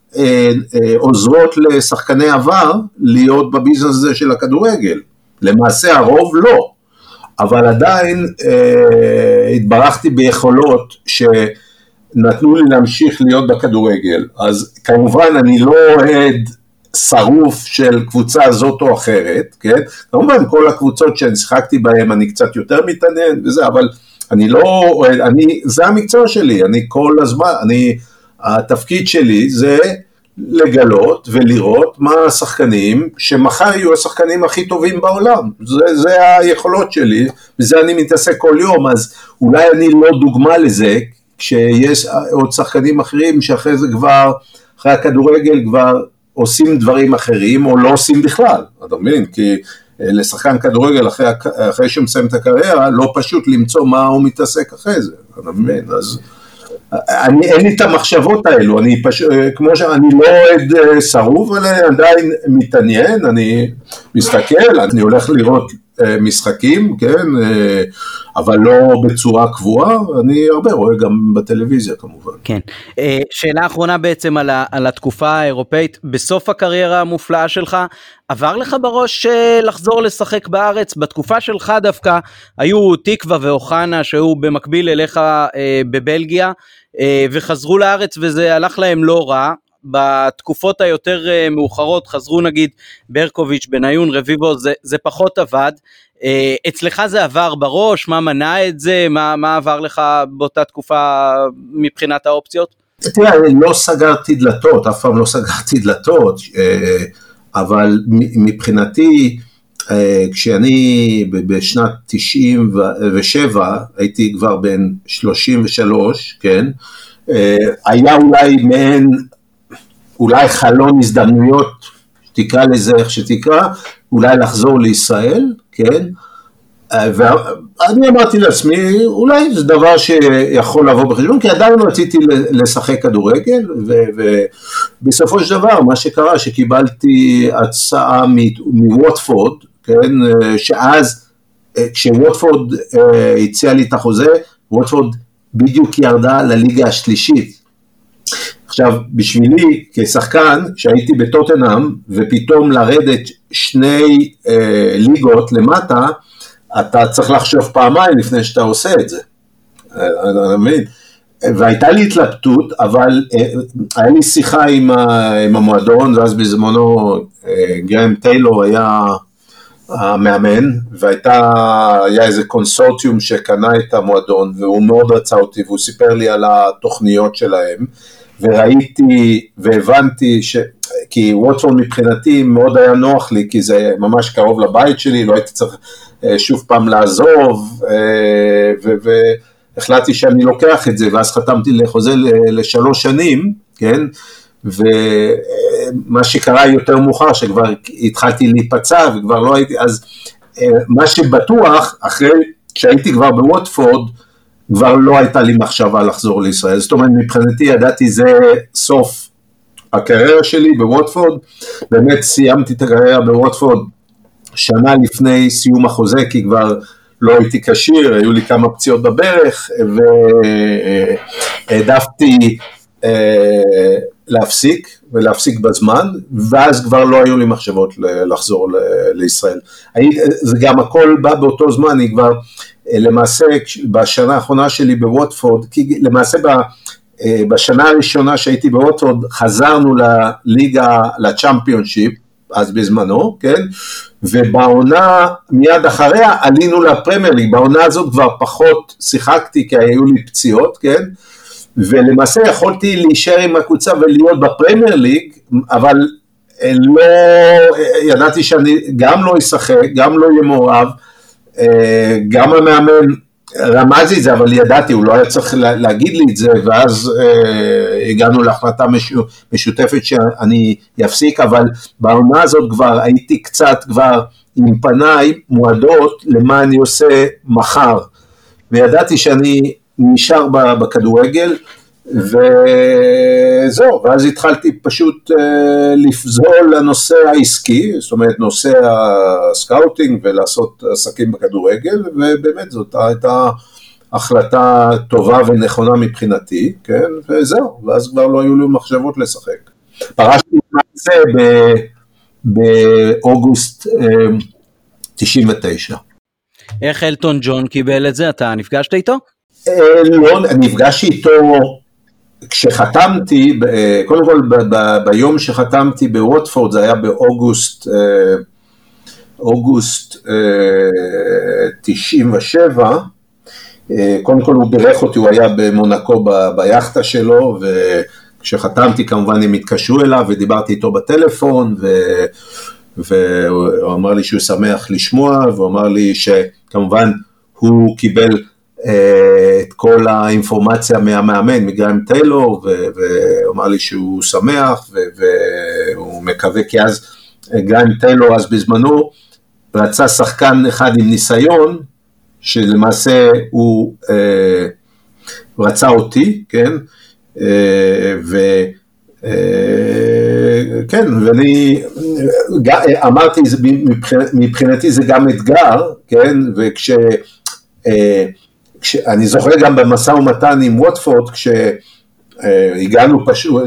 עוזרות לשחקני עבר להיות בביזנס הזה של הכדורגל. למעשה הרוב לא. אבל עדיין אה, התברכתי ביכולות שנתנו לי להמשיך להיות בכדורגל. אז כמובן אני לא אוהד שרוף של קבוצה זאת או אחרת, כן? כמובן כל הקבוצות שאני שיחקתי בהן אני קצת יותר מתעניין וזה, אבל אני לא אני, זה המקצוע שלי, אני כל הזמן, אני, התפקיד שלי זה לגלות ולראות מה השחקנים שמחר יהיו השחקנים הכי טובים בעולם. זה, זה היכולות שלי, בזה אני מתעסק כל יום, אז אולי אני לא דוגמה לזה, כשיש עוד שחקנים אחרים שאחרי זה כבר, אחרי הכדורגל כבר עושים דברים אחרים או לא עושים בכלל, אתה מבין? כי לשחקן כדורגל אחרי, אחרי שהוא מסיים את הקריירה, לא פשוט למצוא מה הוא מתעסק אחרי זה, אתה מבין? אז אני, אין לי את המחשבות האלו, אני פשוט, כמו שאני לא אוהד אה, שרוף, אבל עדיין מתעניין, אני מסתכל, אני הולך לראות אה, משחקים, כן, אה, אבל לא בצורה קבועה, אני הרבה רואה גם בטלוויזיה כמובן. כן. שאלה אחרונה בעצם על, על התקופה האירופאית, בסוף הקריירה המופלאה שלך, עבר לך בראש לחזור לשחק בארץ? בתקופה שלך דווקא היו תקווה ואוחנה שהיו במקביל אליך בבלגיה, וחזרו לארץ וזה הלך להם לא רע. בתקופות היותר uh, מאוחרות חזרו נגיד ברקוביץ', בניון, רביבו, זה, זה פחות עבד. Uh, אצלך זה עבר בראש? מה מנע את זה? מה, מה עבר לך באותה תקופה מבחינת האופציות? תראה, אני לא סגרתי דלתות, אף פעם לא סגרתי דלתות, אה, אבל מבחינתי, כשאני בשנת 97, הייתי כבר בן 33, כן? היה אולי מעין אולי חלון הזדמנויות, תקרא לזה איך שתקרא, אולי לחזור לישראל, כן? ואני אמרתי לעצמי, אולי זה דבר שיכול לבוא בחשבון, כי עדיין רציתי לשחק כדורגל, ובסופו של דבר, מה שקרה, שקיבלתי הצעה מווטפורד, כן, שאז, כשווטפורד אה, הציע לי את החוזה, ווטפורד בדיוק ירדה לליגה השלישית, עכשיו, בשבילי כשחקן, שהייתי בטוטנאם, ופתאום לרדת שני אה, ליגות למטה, אתה צריך לחשוב פעמיים לפני שאתה עושה את זה. אה, אתה מבין? והייתה לי התלבטות, אבל אה, היה לי שיחה עם, ה, עם המועדון, ואז בזמנו אה, גרם טיילור היה המאמן, והיה איזה קונסורטיום שקנה את המועדון, והוא מאוד רצה אותי, והוא סיפר לי על התוכניות שלהם. וראיתי והבנתי ש... כי ווטפורד מבחינתי מאוד היה נוח לי, כי זה ממש קרוב לבית שלי, לא הייתי צריך אה, שוב פעם לעזוב, אה, והחלטתי שאני לוקח את זה, ואז חתמתי לחוזה לשלוש שנים, כן? ומה שקרה יותר מאוחר, שכבר התחלתי להיפצע וכבר לא הייתי, אז אה, מה שבטוח, אחרי שהייתי כבר בווטפורד, כבר לא הייתה לי מחשבה לחזור לישראל. זאת אומרת, מבחינתי ידעתי זה סוף הקריירה שלי בווטפורד. באמת סיימתי את הקריירה בווטפורד שנה לפני סיום החוזה, כי כבר לא הייתי כשיר, היו לי כמה פציעות בברך, והעדפתי אה, להפסיק, ולהפסיק בזמן, ואז כבר לא היו לי מחשבות לחזור לישראל. זה גם הכל בא באותו זמן, אני כבר למעשה בשנה האחרונה שלי בווטפורד, כי למעשה אה, בשנה הראשונה שהייתי בווטפורד חזרנו לליגה, לצ'מפיונשיפ, אז בזמנו, כן? ובעונה מיד אחריה עלינו לפרמייר בעונה הזאת כבר פחות שיחקתי כי היו לי פציעות, כן? ולמעשה יכולתי להישאר עם הקבוצה ולהיות בפרמייר ליג, אבל אה, לא, אה, ידעתי שאני גם לא אשחק, גם לא אהיה מעורב, אה, גם המאמן רמז לי את זה, אבל ידעתי, הוא לא היה צריך להגיד לי את זה, ואז אה, הגענו להחלטה משותפת שאני אפסיק, אבל בעונה הזאת כבר הייתי קצת כבר עם פניי מועדות למה אני עושה מחר, וידעתי שאני נשאר בכדורגל, וזהו, ואז התחלתי פשוט אה, לפזול לנושא העסקי, זאת אומרת נושא הסקאוטינג ולעשות עסקים בכדורגל, ובאמת זאת הייתה החלטה טובה ונכונה מבחינתי, כן, וזהו, ואז כבר לא היו לי מחשבות לשחק. פרשתי למעשה באוגוסט 99. אה, איך אלטון ג'ון קיבל את זה? אתה נפגשת איתו? אה, לא, נפגשתי איתו כשחתמתי, קודם כל ביום שחתמתי בווטפורד, זה היה באוגוסט, אה, אוגוסט 97, אה, אה, קודם כל הוא בירך אותי, הוא היה במונקו ביאכטה שלו, וכשחתמתי כמובן הם התקשרו אליו ודיברתי איתו בטלפון, ו... והוא אמר לי שהוא שמח לשמוע, והוא אמר לי שכמובן הוא קיבל את כל האינפורמציה מהמאמן, מגריים טיילור, והוא אמר לי שהוא שמח והוא מקווה, כי אז גריים טיילור אז בזמנו רצה שחקן אחד עם ניסיון, שלמעשה הוא אה, רצה אותי, כן, אה, ו... אה, כן, ואני אמרתי, מבחינתי זה גם אתגר, כן, וכש... אה, אני זוכר גם במשא ומתן עם ווטפורד, כשהגענו פשוט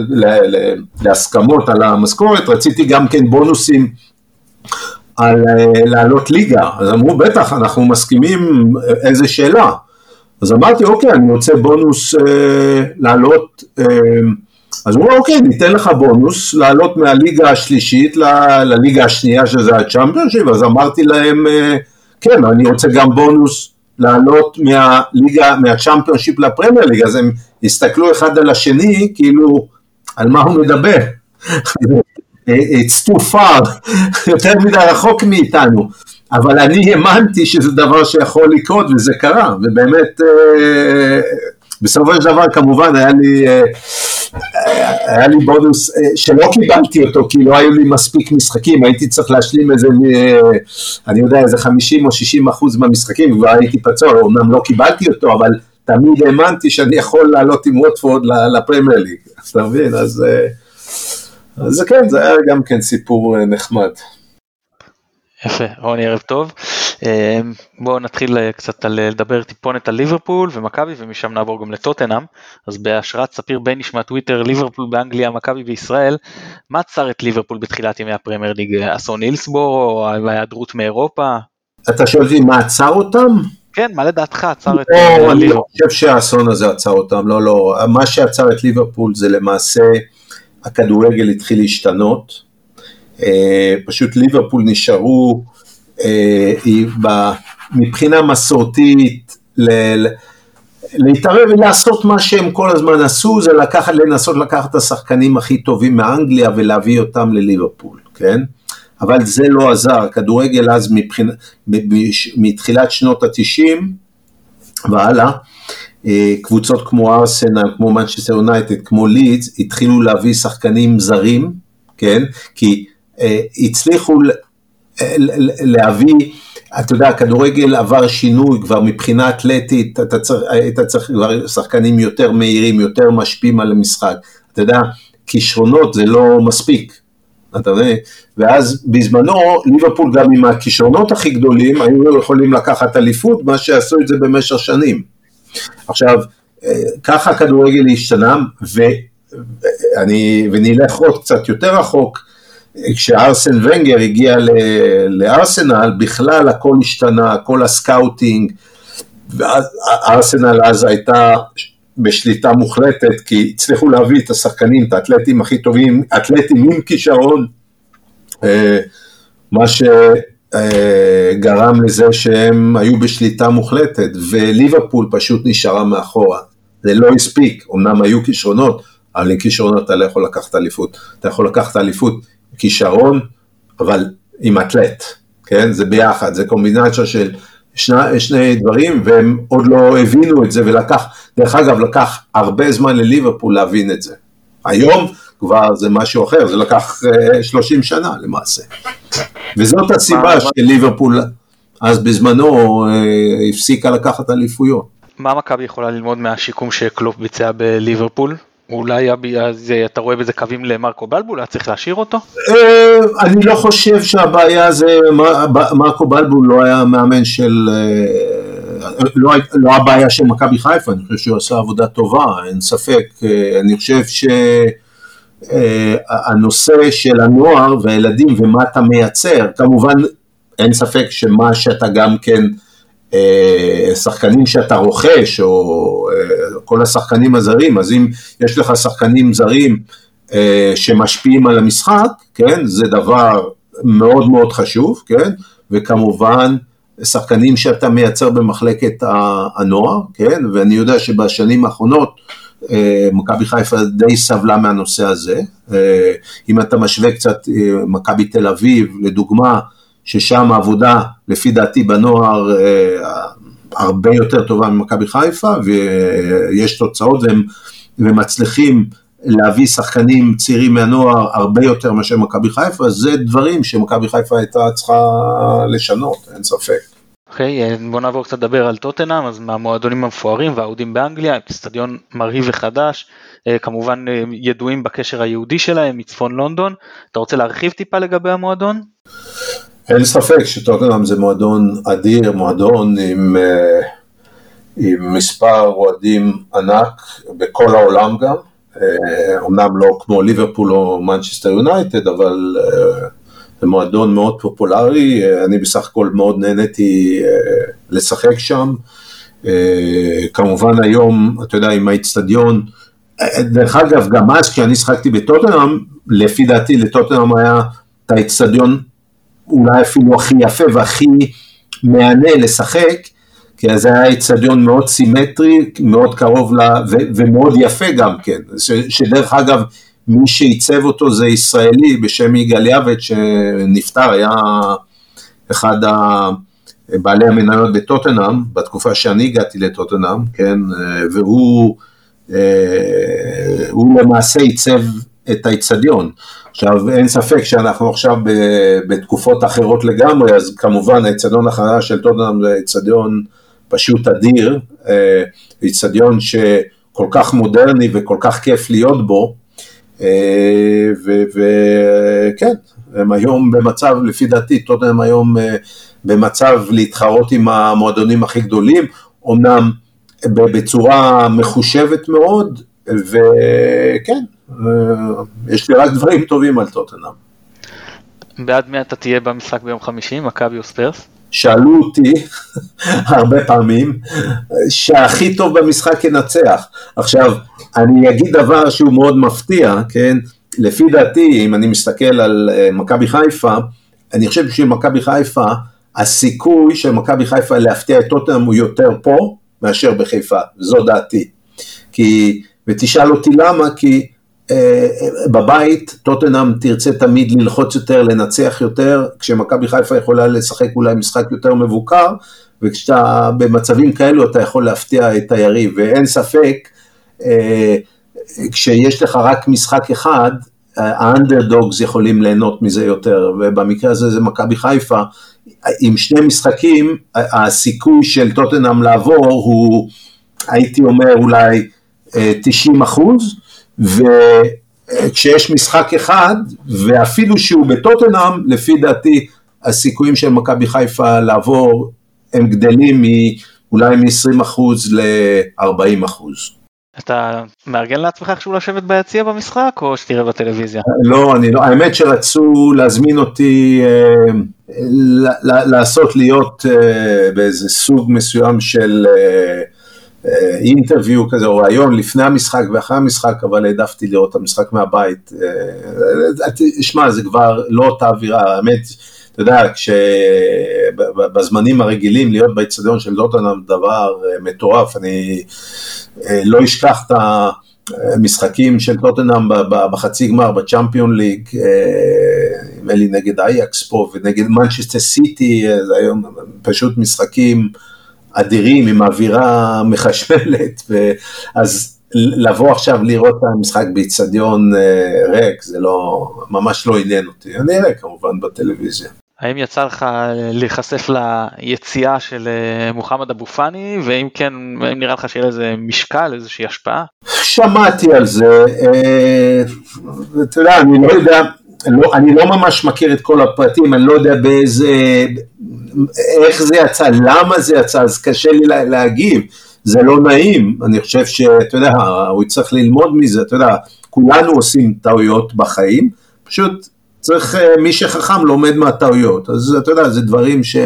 להסכמות על המשכורת, רציתי גם כן בונוסים על לעלות ליגה, אז אמרו בטח אנחנו מסכימים איזה שאלה, אז אמרתי אוקיי אני רוצה בונוס אה, לעלות אה, אז הוא אמר, אוקיי, ניתן לך בונוס לעלות מהליגה השלישית ל- לליגה השנייה שזה הצ'אמפיונשיפ, אז אמרתי להם, אה, כן, אני רוצה גם בונוס לעלות מהליגה, מהצ'אמפיונשיפ לפרמייר ליגה, אז הם הסתכלו אחד על השני, כאילו, על מה הוא מדבר. It's too far, יותר מדי רחוק מאיתנו. אבל אני האמנתי שזה דבר שיכול לקרות וזה קרה, ובאמת אה, בסופו של דבר כמובן היה לי, אה, היה לי בונוס אה, שלא קיבלתי אותו כי לא היו לי מספיק משחקים, הייתי צריך להשלים איזה, אני יודע, איזה 50 או 60 אחוז מהמשחקים, כבר הייתי פצוע, אמנם לא קיבלתי אותו, אבל תמיד האמנתי שאני יכול לעלות עם ווטפורד לפרמייר ליג, אתה מבין? אז, אז כן, זה היה גם כן סיפור נחמד. יפה, רוני ערב טוב. אמ, בואו נתחיל אה, קצת על, אה, לדבר טיפונת על ליברפול ומכבי ומשם נעבור גם לטוטנאם. אז בהשראת ספיר בייניש מהטוויטר ליברפול באנגליה, מכבי בישראל, מה עצר את ליברפול בתחילת ימי הפרמייר ליג? אסון הילסבורו או ההיעדרות מאירופה? אתה שואל אותי מה עצר אותם? כן, מה לדעתך עצר את ליברפול? לא, אני לא חושב שהאסון הזה עצר אותם, לא, לא. מה שעצר את ליברפול זה למעשה הכדורגל התחיל להשתנות. אה, פשוט ליברפול נשארו אה, מבחינה מסורתית להתערב ולעשות מה שהם כל הזמן עשו, זה לקחת, לנסות לקחת את השחקנים הכי טובים מאנגליה ולהביא אותם לליברפול, כן? אבל זה לא עזר, הכדורגל אז מבחינה, מתחילת שנות התשעים והלאה, אה, קבוצות כמו ארסנל, כמו מנצ'סטר יונייטד, כמו לידס, התחילו להביא שחקנים זרים, כן? כי אה, הצליחו להביא, אתה יודע, הכדורגל עבר שינוי כבר מבחינה אתלטית, אתה צריך, היית צריך כבר שחקנים יותר מהירים, יותר משפיעים על המשחק, אתה יודע, כישרונות זה לא מספיק, אתה יודע, ואז בזמנו ליברפול גם עם הכישרונות הכי גדולים היו יכולים לקחת אליפות, מה שעשו את זה במשך שנים. עכשיו, אה, ככה הכדורגל השתנה, ואני, ונלך עוד קצת יותר רחוק, כשארסן ונגר הגיע לארסנל, בכלל הכל השתנה, כל הסקאוטינג, וארסנל אז הייתה בשליטה מוחלטת, כי הצליחו להביא את השחקנים, את האתלטים הכי טובים, אתלטים עם כישרון, אה, מה שגרם לזה שהם היו בשליטה מוחלטת, וליברפול פשוט נשארה מאחורה. זה לא הספיק, אמנם היו כישרונות, אבל עם כישרונות אתה לא יכול לקחת אליפות. אתה יכול לקחת אליפות כישרון, אבל עם אתלט, כן? זה ביחד, זה קומבינציה של שני, שני דברים, והם עוד לא הבינו את זה, ולקח, דרך אגב, לקח הרבה זמן לליברפול להבין את זה. היום כבר זה משהו אחר, זה לקח 30 אה, שנה למעשה. וזאת הסיבה שליברפול אז בזמנו אה, הפסיקה לקחת אליפויות. מה מכבי יכולה ללמוד מהשיקום שקלופ ביצע בליברפול? אולי אז אתה רואה בזה קווים למרקו בלבול, היה צריך להשאיר אותו? אה, אני לא חושב שהבעיה זה, מרקו בלבול לא היה מאמן של, אה, לא, לא הבעיה של מכבי חיפה, אני חושב שהוא עשה עבודה טובה, אין ספק, אה, אני חושב שהנושא של הנוער והילדים ומה אתה מייצר, כמובן אין ספק שמה שאתה גם כן אה, שחקנים שאתה רוכש, או אה, כל השחקנים הזרים, אז אם יש לך שחקנים זרים אה, שמשפיעים על המשחק, כן, זה דבר מאוד מאוד חשוב, כן, וכמובן שחקנים שאתה מייצר במחלקת הנוער, כן, ואני יודע שבשנים האחרונות מכבי חיפה די סבלה מהנושא הזה, אם אתה משווה קצת מכבי תל אביב, לדוגמה, ששם העבודה, לפי דעתי בנוער, אה, הרבה יותר טובה ממכבי חיפה, ויש תוצאות והם, ומצליחים להביא שחקנים צעירים מהנוער הרבה יותר מאשר מכבי חיפה, זה דברים שמכבי חיפה הייתה צריכה לשנות, אין ספק. אוקיי, okay, בוא נעבור קצת לדבר על טוטנאם, אז מהמועדונים המפוארים והאוהדים באנגליה, אצטדיון מרהיב וחדש, אה, כמובן אה, ידועים בקשר היהודי שלהם מצפון לונדון, אתה רוצה להרחיב טיפה לגבי המועדון? אין ספק שטוטנאם זה מועדון אדיר, מועדון עם, אה, עם מספר אוהדים ענק בכל העולם גם, אומנם לא כמו ליברפול או מנצ'סטר יונייטד, אבל זה מועדון מאוד פופולרי, אני בסך הכל מאוד נהניתי לשחק שם. כמובן היום, אתה יודע, עם האיצטדיון, דרך אגב, גם אז כשאני שחקתי בטוטנאם, לפי דעתי לטוטנאם היה את האיצטדיון אולי אפילו הכי יפה והכי מהנה לשחק, כי זה היה איצטדיון מאוד סימטרי, מאוד קרוב ל... ו- ומאוד יפה גם כן, ש- שדרך אגב, מי שעיצב אותו זה ישראלי בשם יגאל יעבד שנפטר, היה אחד בעלי המניות בטוטנאם, בתקופה שאני הגעתי לטוטנאם, כן, והוא אה, הוא למעשה עיצב את האיצטדיון. עכשיו, אין ספק שאנחנו עכשיו בתקופות אחרות לגמרי, אז כמובן האיצטדיון החדש של טוטנאם זה איצטדיון פשוט אדיר, אה, איצטדיון שכל כך מודרני וכל כך כיף להיות בו, אה, וכן, הם היום במצב, לפי דעתי, טוטנאם היום במצב להתחרות עם המועדונים הכי גדולים, אמנם בצורה מחושבת מאוד, וכן, יש לי רק דברים טובים על טוטנאם. בעד מי אתה תהיה במשחק ביום חמישי, מכבי או ספרס? שאלו אותי הרבה פעמים שהכי טוב במשחק ינצח. עכשיו, אני אגיד דבר שהוא מאוד מפתיע, כן? לפי דעתי, אם אני מסתכל על אה, מכבי חיפה, אני חושב שמכבי חיפה, הסיכוי של מכבי חיפה להפתיע את טוטנאם הוא יותר פה, מאשר בחיפה, זו דעתי. כי, ותשאל אותי למה, כי אה, בבית טוטנאם תרצה תמיד ללחוץ יותר, לנצח יותר, כשמכבי חיפה יכולה לשחק אולי משחק יותר מבוקר, וכשאתה במצבים כאלו אתה יכול להפתיע את היריב, ואין ספק, אה, כשיש לך רק משחק אחד, האנדרדוגס יכולים ליהנות מזה יותר, ובמקרה הזה זה מכבי חיפה, עם שני משחקים, הסיכוי של טוטנאם לעבור הוא, הייתי אומר אולי 90 אה, אחוז, וכשיש משחק אחד, ואפילו שהוא בטוטנאם, לפי דעתי הסיכויים של מכבי חיפה לעבור הם גדלים אולי מ-20 אחוז ל-40 אחוז. אתה מארגן לעצמך איכשהו לשבת ביציע במשחק או שתראה בטלוויזיה? לא, אני לא, האמת שרצו להזמין אותי אה, לעשות להיות אה, באיזה סוג מסוים של אה, אינטרוויו כזה או רעיון לפני המשחק ואחרי המשחק, אבל העדפתי לראות את המשחק מהבית. אה, שמע, זה כבר לא אותה אווירה, האמת, אתה יודע, כשבזמנים הרגילים להיות באצטדיון של דוטנאם דבר אה, מטורף, אני אה, לא אשכח את המשחקים של טוטנאם בחצי גמר בצ'מפיון ליג, אה, נדמה לי נגד אייקס פה ונגד מנצ'סטר סיטי, זה היום פשוט משחקים אדירים עם אווירה מחשמלת, אז לבוא עכשיו לראות את המשחק באיצטדיון ריק, זה לא, ממש לא עניין אותי, אני אראה כמובן בטלוויזיה. האם יצא לך להיחשף ליציאה של אה, מוחמד אבו פאני ואם כן האם נראה לך שיהיה לזה משקל איזושהי השפעה? שמעתי על זה, אה, אתה יודע אני לא יודע, לא, אני לא ממש מכיר את כל הפרטים, אני לא יודע באיזה, איך זה יצא, למה זה יצא, אז קשה לי להגיב, זה לא נעים, אני חושב שאתה יודע, הוא יצטרך ללמוד מזה, אתה יודע, כולנו עושים טעויות בחיים, פשוט צריך, אה, מי שחכם לומד מהטעויות, אז אתה יודע, זה דברים ש...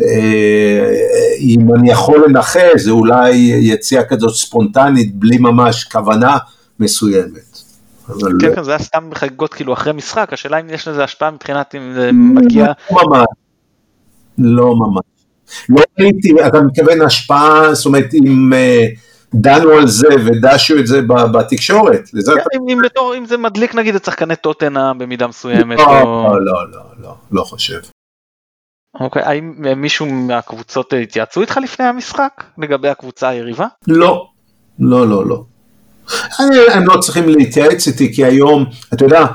אה, אם אני יכול לנחש, זה אולי יציאה כזאת ספונטנית, בלי ממש כוונה מסוימת. כן, כן, זה היה סתם חגיגות כאילו אחרי משחק, השאלה אם יש לזה השפעה מבחינת אם זה מגיע... לא ממש. לא ממש. לא ראיתי, אתה מתכוון השפעה, זאת אומרת, אם... דנו על זה ודשו את זה בתקשורת. אתה... אם, זה מדליק נגיד את שחקני טוטנה במידה מסוימת. לא. לא, לא, לא, לא חושב. אוקיי, האם מישהו מהקבוצות התייעצו איתך לפני המשחק לגבי הקבוצה היריבה? לא, לא, לא, לא. הם לא צריכים להתייעץ איתי כי היום, אתה יודע,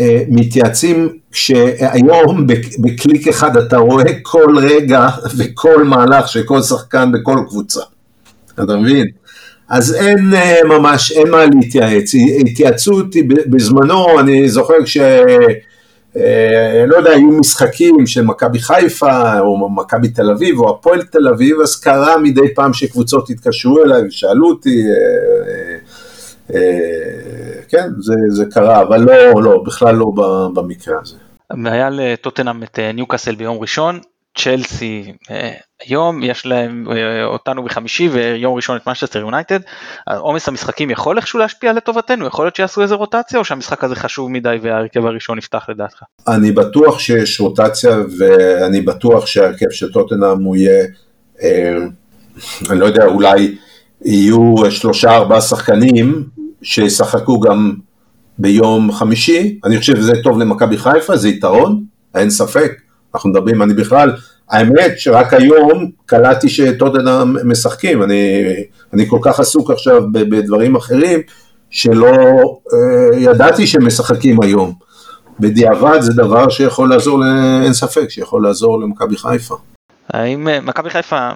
אה, מתייעצים כשהיום בקליק אחד אתה רואה כל רגע וכל מהלך של כל שחקן בכל קבוצה, אתה מבין? אז אין אה, ממש, אין מה להתייעץ, התייעצו אותי בזמנו, אני זוכר כש... אה, לא יודע, היו משחקים של מכבי חיפה, או מכבי תל אביב, או הפועל תל אביב, אז קרה מדי פעם שקבוצות התקשרו אליי ושאלו אותי, כן, זה, זה קרה, אבל לא, לא, בכלל לא במקרה הזה. היה לטוטנאם את ניוקאסל ביום ראשון, צ'לסי אה, היום יש להם אה, אותנו בחמישי ויום ראשון את מנצ'סטר יונייטד. עומס המשחקים יכול איכשהו להשפיע לטובתנו יכול להיות שיעשו איזה רוטציה או שהמשחק הזה חשוב מדי וההרכב הראשון יפתח לדעתך. אני בטוח שיש רוטציה ואני בטוח שההרכב של טוטנאם הוא יהיה אה, אני לא יודע אולי יהיו שלושה ארבעה שחקנים שישחקו גם ביום חמישי אני חושב שזה טוב למכבי חיפה זה יתרון אין ספק. אנחנו מדברים, אני בכלל, האמת שרק היום קלטתי שטוטנאם משחקים, אני, אני כל כך עסוק עכשיו בדברים אחרים, שלא אה, ידעתי שהם משחקים היום. בדיעבד זה דבר שיכול לעזור, אין ספק, שיכול לעזור למכבי חיפה. האם אה, מכבי חיפה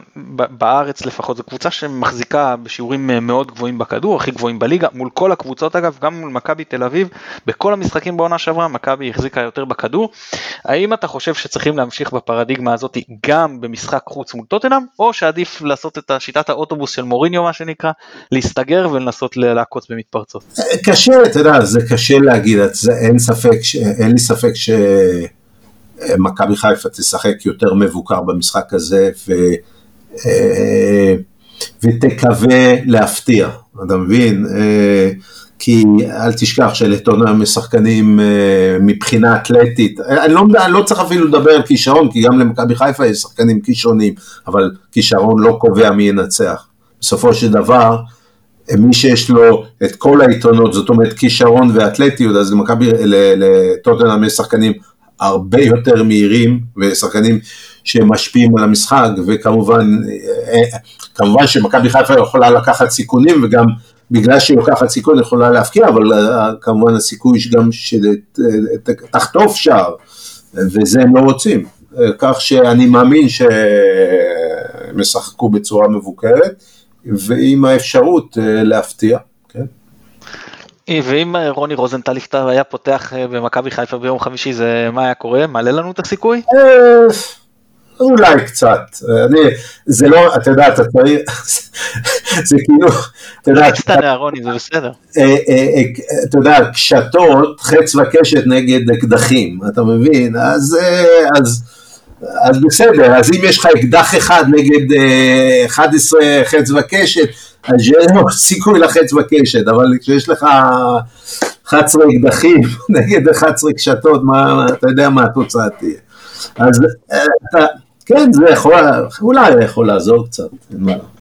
בארץ לפחות זו קבוצה שמחזיקה בשיעורים אה, מאוד גבוהים בכדור, הכי גבוהים בליגה, מול כל הקבוצות אגב, גם מול מכבי תל אביב, בכל המשחקים בעונה שעברה מכבי החזיקה יותר בכדור. האם אתה חושב שצריכים להמשיך בפרדיגמה הזאת גם במשחק חוץ מול טוטנאם, או שעדיף לעשות את שיטת האוטובוס של מוריניו מה שנקרא, להסתגר ולנסות לעקוץ במתפרצות? קשה, אתה יודע, זה קשה להגיד, אין ספק, אין לי ספק ש... מכבי חיפה תשחק יותר מבוקר במשחק הזה ו, אה, ותקווה להפתיע, אתה מבין? אה, כי אל תשכח שלטונה משחקנים אה, מבחינה אתלטית, אני לא, אני לא צריך אפילו לדבר על כישרון, כי גם למכבי חיפה יש שחקנים כישרונים, אבל כישרון לא קובע מי ינצח. בסופו של דבר, מי שיש לו את כל היתרונות, זאת אומרת כישרון ואתלטיות, אז למכבי, לטוטנאם יש שחקנים הרבה יותר מהירים ושחקנים שמשפיעים על המשחק וכמובן אה, כמובן שמכבי חיפה יכולה לקחת סיכונים וגם בגלל שהיא לוקחת סיכון יכולה להפקיע אבל אה, כמובן הסיכוי שגם שתחטוף שער וזה הם לא רוצים כך שאני מאמין שהם ישחקו בצורה מבוקרת ועם האפשרות אה, להפתיע. ואם אה, רוני רוזנטל היה פותח אה, במכבי חיפה ביום חמישי זה מה היה קורה? מעלה לנו את הסיכוי? אה, אולי קצת, אני, זה לא, אתה יודע, אתה צריך, זה כאילו, אתה יודע, קטנה רוני, זה בסדר. אתה יודע, קשתות, חץ וקשת נגד אקדחים, אתה מבין? אז, אז, בסדר, אז אם יש לך אקדח אחד נגד 11 חץ וקשת, אז שיהיה לו סיכוי לחץ בקשת, אבל כשיש לך 11 אקדחים נגד 11 קשתות, מה, אתה יודע מה התוצאה תהיה. אז אתה, כן, זה יכול, אולי יכול לעזור קצת.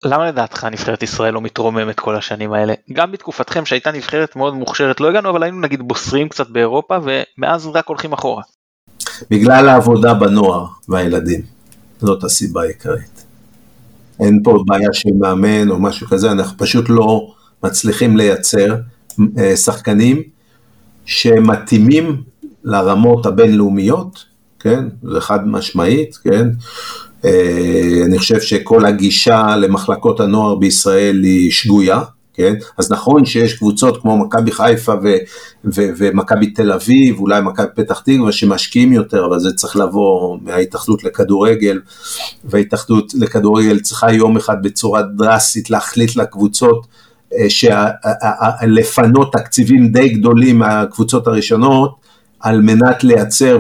למה לדעתך נבחרת ישראל לא מתרוממת כל השנים האלה? גם בתקופתכם שהייתה נבחרת מאוד מוכשרת לא הגענו, אבל היינו נגיד בוסרים קצת באירופה ומאז רק הולכים אחורה. בגלל העבודה בנוער והילדים, זאת הסיבה העיקרית. אין פה בעיה של מאמן או משהו כזה, אנחנו פשוט לא מצליחים לייצר אה, שחקנים שמתאימים לרמות הבינלאומיות, כן, זה חד משמעית, כן, אה, אני חושב שכל הגישה למחלקות הנוער בישראל היא שגויה, כן? אז נכון שיש קבוצות כמו מכבי חיפה ומכבי תל אביב, אולי מכבי פתח תקווה שמשקיעים יותר, אבל זה צריך לבוא מההתאחדות לכדורגל, וההתאחדות לכדורגל צריכה יום אחד בצורה דרסטית להחליט לקבוצות אה, לפנות תקציבים די גדולים מהקבוצות הראשונות, על מנת לייצר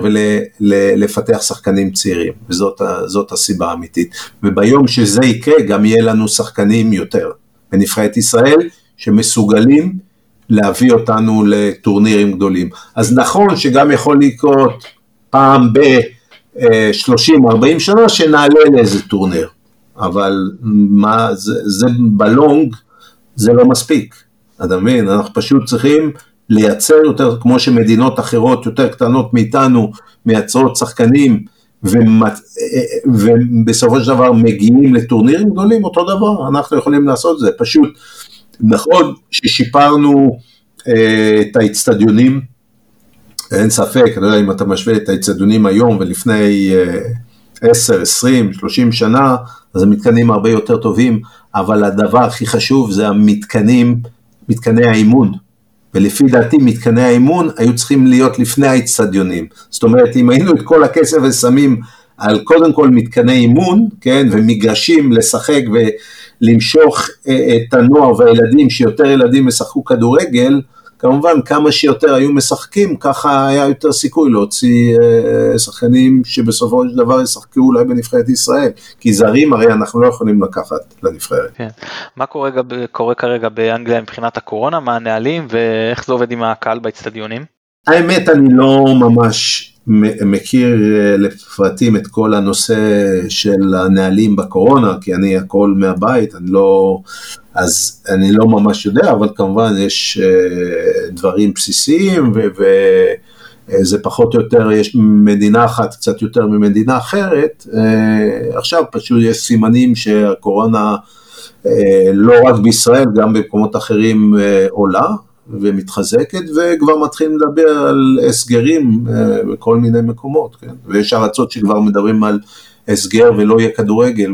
ולפתח שחקנים צעירים, וזאת הסיבה האמיתית. וביום שזה יקרה גם יהיה לנו שחקנים יותר. בנבחרת ישראל, שמסוגלים להביא אותנו לטורנירים גדולים. אז נכון שגם יכול לקרות פעם ב-30-40 שנה שנעלה לאיזה טורניר, אבל מה, זה, זה בלונג זה לא מספיק, אתה מבין? אנחנו פשוט צריכים לייצר יותר, כמו שמדינות אחרות יותר קטנות מאיתנו מייצרות שחקנים ומת... ובסופו של דבר מגיעים לטורנירים גדולים, אותו דבר, אנחנו יכולים לעשות את זה, פשוט נכון ששיפרנו אה, את האצטדיונים, אין ספק, אני לא יודע אם אתה משווה את האצטדיונים היום ולפני אה, 10, 20, 30 שנה, אז המתקנים הרבה יותר טובים, אבל הדבר הכי חשוב זה המתקנים, מתקני האימון. ולפי דעתי מתקני האימון היו צריכים להיות לפני האצטדיונים. זאת אומרת, אם היינו את כל הכסף ושמים על קודם כל מתקני אימון, כן, ומגרשים לשחק ולמשוך אה, את הנוער והילדים, שיותר ילדים ישחקו כדורגל, כמובן כמה שיותר היו משחקים, ככה היה יותר סיכוי להוציא אה, שחקנים שבסופו של דבר ישחקו אולי בנבחרת ישראל, כי זרים הרי אנחנו לא יכולים לקחת לנבחרת. כן. מה קורה, קורה כרגע באנגליה מבחינת הקורונה, מה הנהלים ואיך זה עובד עם הקהל באצטדיונים? האמת אני לא ממש מכיר אה, לפרטים את כל הנושא של הנהלים בקורונה, כי אני הכל מהבית, אני לא, אז אני לא ממש יודע, אבל כמובן יש אה, דברים בסיסיים, וזה פחות או יותר, יש מדינה אחת קצת יותר ממדינה אחרת, אה, עכשיו פשוט יש סימנים שהקורונה לא רק בישראל, גם במקומות אחרים עולה, ומתחזקת, וכבר מתחילים לדבר על הסגרים אה, בכל מיני מקומות, כן? ויש ארצות שכבר מדברים על הסגר ולא יהיה כדורגל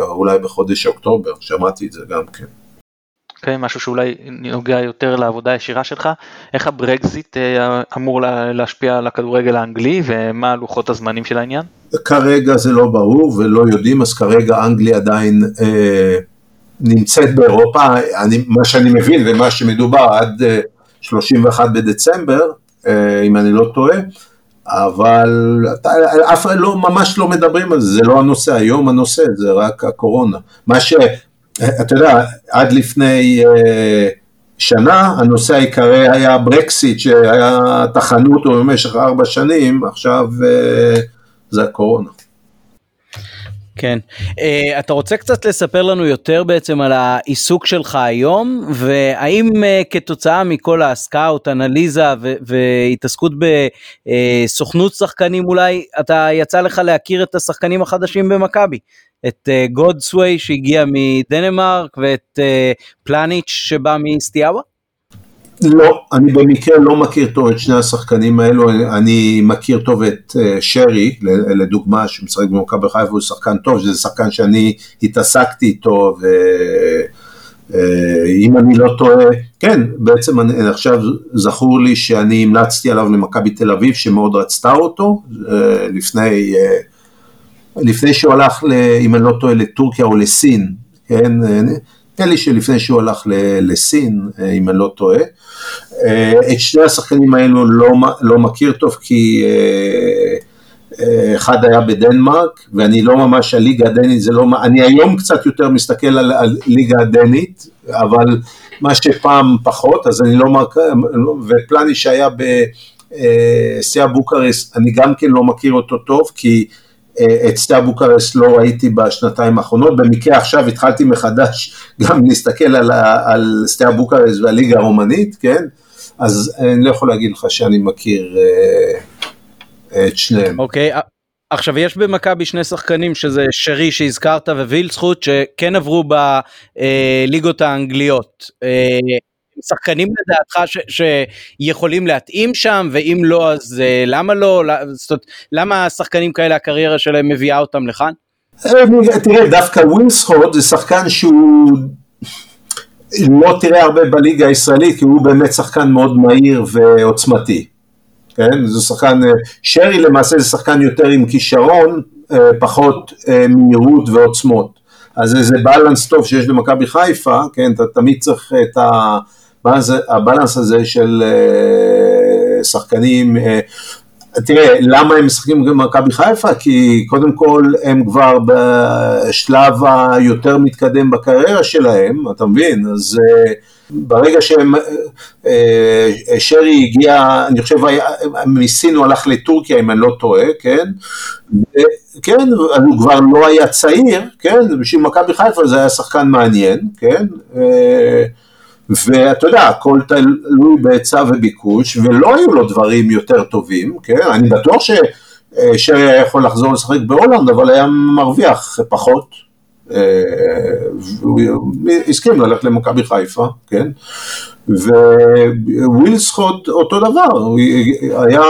אולי בחודש אוקטובר, שמעתי את זה גם כן. okay, משהו שאולי נוגע יותר לעבודה הישירה שלך, איך הברקזיט אה, אמור להשפיע על הכדורגל האנגלי ומה לוחות הזמנים של העניין? כרגע זה לא ברור ולא יודעים, אז כרגע אנגליה עדיין אה, נמצאת באירופה, אני, מה שאני מבין ומה שמדובר עד 31 אה, בדצמבר, אה, אם אני לא טועה, אבל אף אחד לא, ממש לא מדברים על זה, זה לא הנושא, היום הנושא זה רק הקורונה. מה ש... אתה יודע, עד לפני אה, שנה הנושא העיקרי היה ברקסיט, שהיה תחנו אותו במשך ארבע שנים, עכשיו זה הקורונה. כן. Uh, אתה רוצה קצת לספר לנו יותר בעצם על העיסוק שלך היום, והאם uh, כתוצאה מכל הסקאוט, אנליזה ו- והתעסקות בסוכנות uh, שחקנים אולי, אתה יצא לך להכיר את השחקנים החדשים במכבי? את גודסווי uh, שהגיע מדנמרק ואת uh, פלניץ' שבא מסטיאבה? לא, אני במקרה לא מכיר טוב את שני השחקנים האלו, אני מכיר טוב את אה, שרי, לדוגמה, שמשחק במכבי חיפה, הוא שחקן טוב, שזה שחקן שאני התעסקתי איתו, ואם אה, אני לא טועה, כן, בעצם אני, עכשיו זכור לי שאני המלצתי עליו למכבי תל אביב, שמאוד רצתה אותו, אה, לפני, לפני שהוא הלך, אם אני לא טועה, לטורקיה או לסין, כן, נדמה לי שלפני שהוא הלך לסין, אם אני לא טועה. אה, את שני השחקנים האלו לא, לא מכיר טוב כי אה, אה, אחד היה בדנמרק ואני לא ממש, הליגה הדנית זה לא, אני היום קצת יותר מסתכל על, על ליגה הדנית, אבל מה שפעם פחות, אז אני לא, ופלני שהיה בסטיאווה בוקרשט, אני גם כן לא מכיר אותו טוב, כי את סטיאווה בוקרשט לא ראיתי בשנתיים האחרונות, במקרה עכשיו התחלתי מחדש גם להסתכל על, על סטיה בוקרס והליגה הרומנית, כן? אז אני לא יכול להגיד לך שאני מכיר אה, את שניהם. אוקיי, okay, עכשיו יש במכבי שני שחקנים שזה שרי שהזכרת ווילצחוט שכן עברו בליגות האנגליות. אה, שחקנים לדעתך ש, שיכולים להתאים שם ואם לא אז אה, למה לא זאת אומרת, למה שחקנים כאלה הקריירה שלהם מביאה אותם לכאן? תראה דווקא ווילסחוט זה שחקן שהוא לא תראה הרבה בליגה הישראלית, כי הוא באמת שחקן מאוד מהיר ועוצמתי. כן? זה שחקן, אה, שרי למעשה זה שחקן יותר עם כישרון, אה, פחות אה, מהירות ועוצמות. אז איזה בלנס טוב שיש למכבי חיפה, כן? אתה תמיד צריך את הבלנס הזה של שחקנים תראה, למה הם משחקים במכבי חיפה? כי קודם כל הם כבר בשלב היותר מתקדם בקריירה שלהם, אתה מבין? אז uh, ברגע שהם, שרי הגיע, אני חושב, מסין הוא הלך לטורקיה אם אני לא טועה, כן? כן, הוא כבר לא היה צעיר, כן? בשביל מכבי חיפה זה היה שחקן מעניין, כן? ואתה יודע, הכל תלוי בהיצע וביקוש, ולא היו לו דברים יותר טובים, כן? אני בטוח ש... צ'רי היה יכול לחזור לשחק בהולנד, אבל היה מרוויח פחות. והוא הסכים ללכת למכבי חיפה, כן? ווילדסחוט אותו דבר, הוא היה,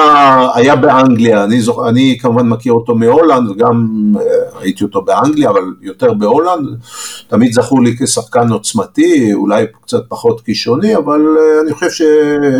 היה באנגליה, אני, זוכ... אני כמובן מכיר אותו מהולנד וגם ראיתי אותו באנגליה, אבל יותר בהולנד, תמיד זכור לי כשחקן עוצמתי, אולי קצת פחות כישרוני, אבל אני חושב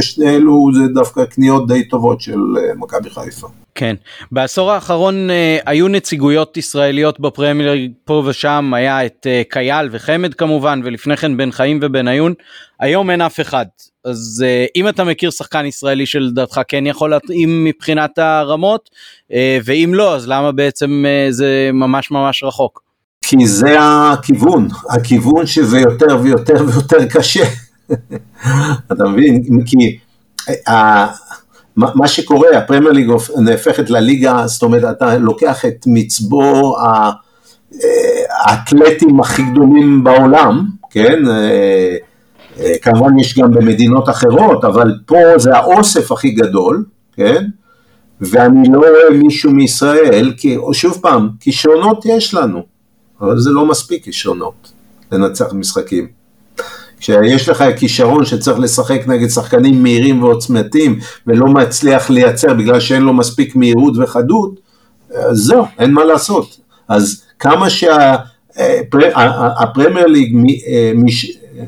ששני אלו זה דווקא קניות די טובות של מכבי חיפה. כן, בעשור האחרון אה, היו נציגויות ישראליות בפרמייר פה ושם, היה את אה, קייל וחמד כמובן, ולפני כן בן חיים ובן עיון, היום אין אף אחד. אז אה, אם אתה מכיר שחקן ישראלי שלדעתך כן יכול להתאים מבחינת הרמות, אה, ואם לא, אז למה בעצם אה, זה ממש ממש רחוק? כי זה הכיוון, הכיוון שזה יותר ויותר ויותר קשה. אתה מבין? כי... מה שקורה, הפרמייר ליג נהפכת לליגה, זאת אומרת, אתה לוקח את מצבור אה, האתלטים הכי גדולים בעולם, כן? אה, אה, כמובן יש גם במדינות אחרות, אבל פה זה האוסף הכי גדול, כן? ואני לא רואה מישהו מישראל, כי שוב פעם, כישרונות יש לנו, אבל זה לא מספיק כישרונות לנצח משחקים. כשיש לך כישרון שצריך לשחק נגד שחקנים מהירים ועוצמתיים ולא מצליח לייצר בגלל שאין לו מספיק מהירות וחדות, אז זהו, אין מה לעשות. אז כמה שהפרמייר ליג אה,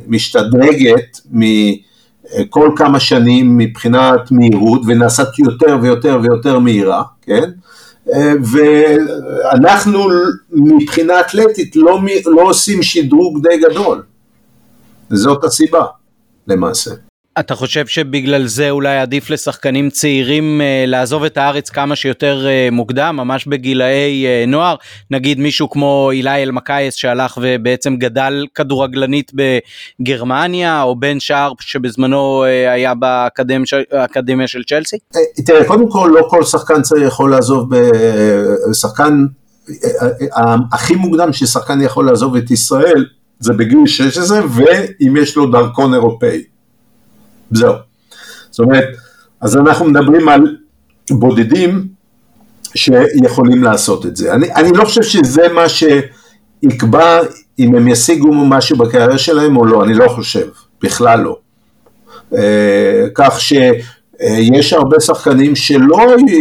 משתדרגת מכל כמה שנים מבחינת מהירות ונעשת יותר ויותר ויותר מהירה, כן? אה, ואנחנו מבחינה אתלטית לא, לא עושים שדרוג די גדול. וזאת הסיבה, למעשה. אתה חושב שבגלל זה אולי עדיף לשחקנים צעירים אה, לעזוב את הארץ כמה שיותר אה, מוקדם, ממש בגילאי אה, נוער? נגיד מישהו כמו אילי אלמקייס שהלך ובעצם גדל כדורגלנית בגרמניה, או בן שרפ שבזמנו אה, היה באקדמיה של צ'לסי? אה, תראה, קודם כל לא כל שחקן צעיר יכול לעזוב, שחקן, אה, אה, הכי מוקדם ששחקן יכול לעזוב את ישראל זה בגיל 16 ואם יש לו דרכון אירופאי. זהו. זאת אומרת, אז אנחנו מדברים על בודדים שיכולים לעשות את זה. אני, אני לא חושב שזה מה שיקבע אם הם ישיגו משהו בקריירה שלהם או לא, אני לא חושב, בכלל לא. אה, כך שיש הרבה שחקנים שלא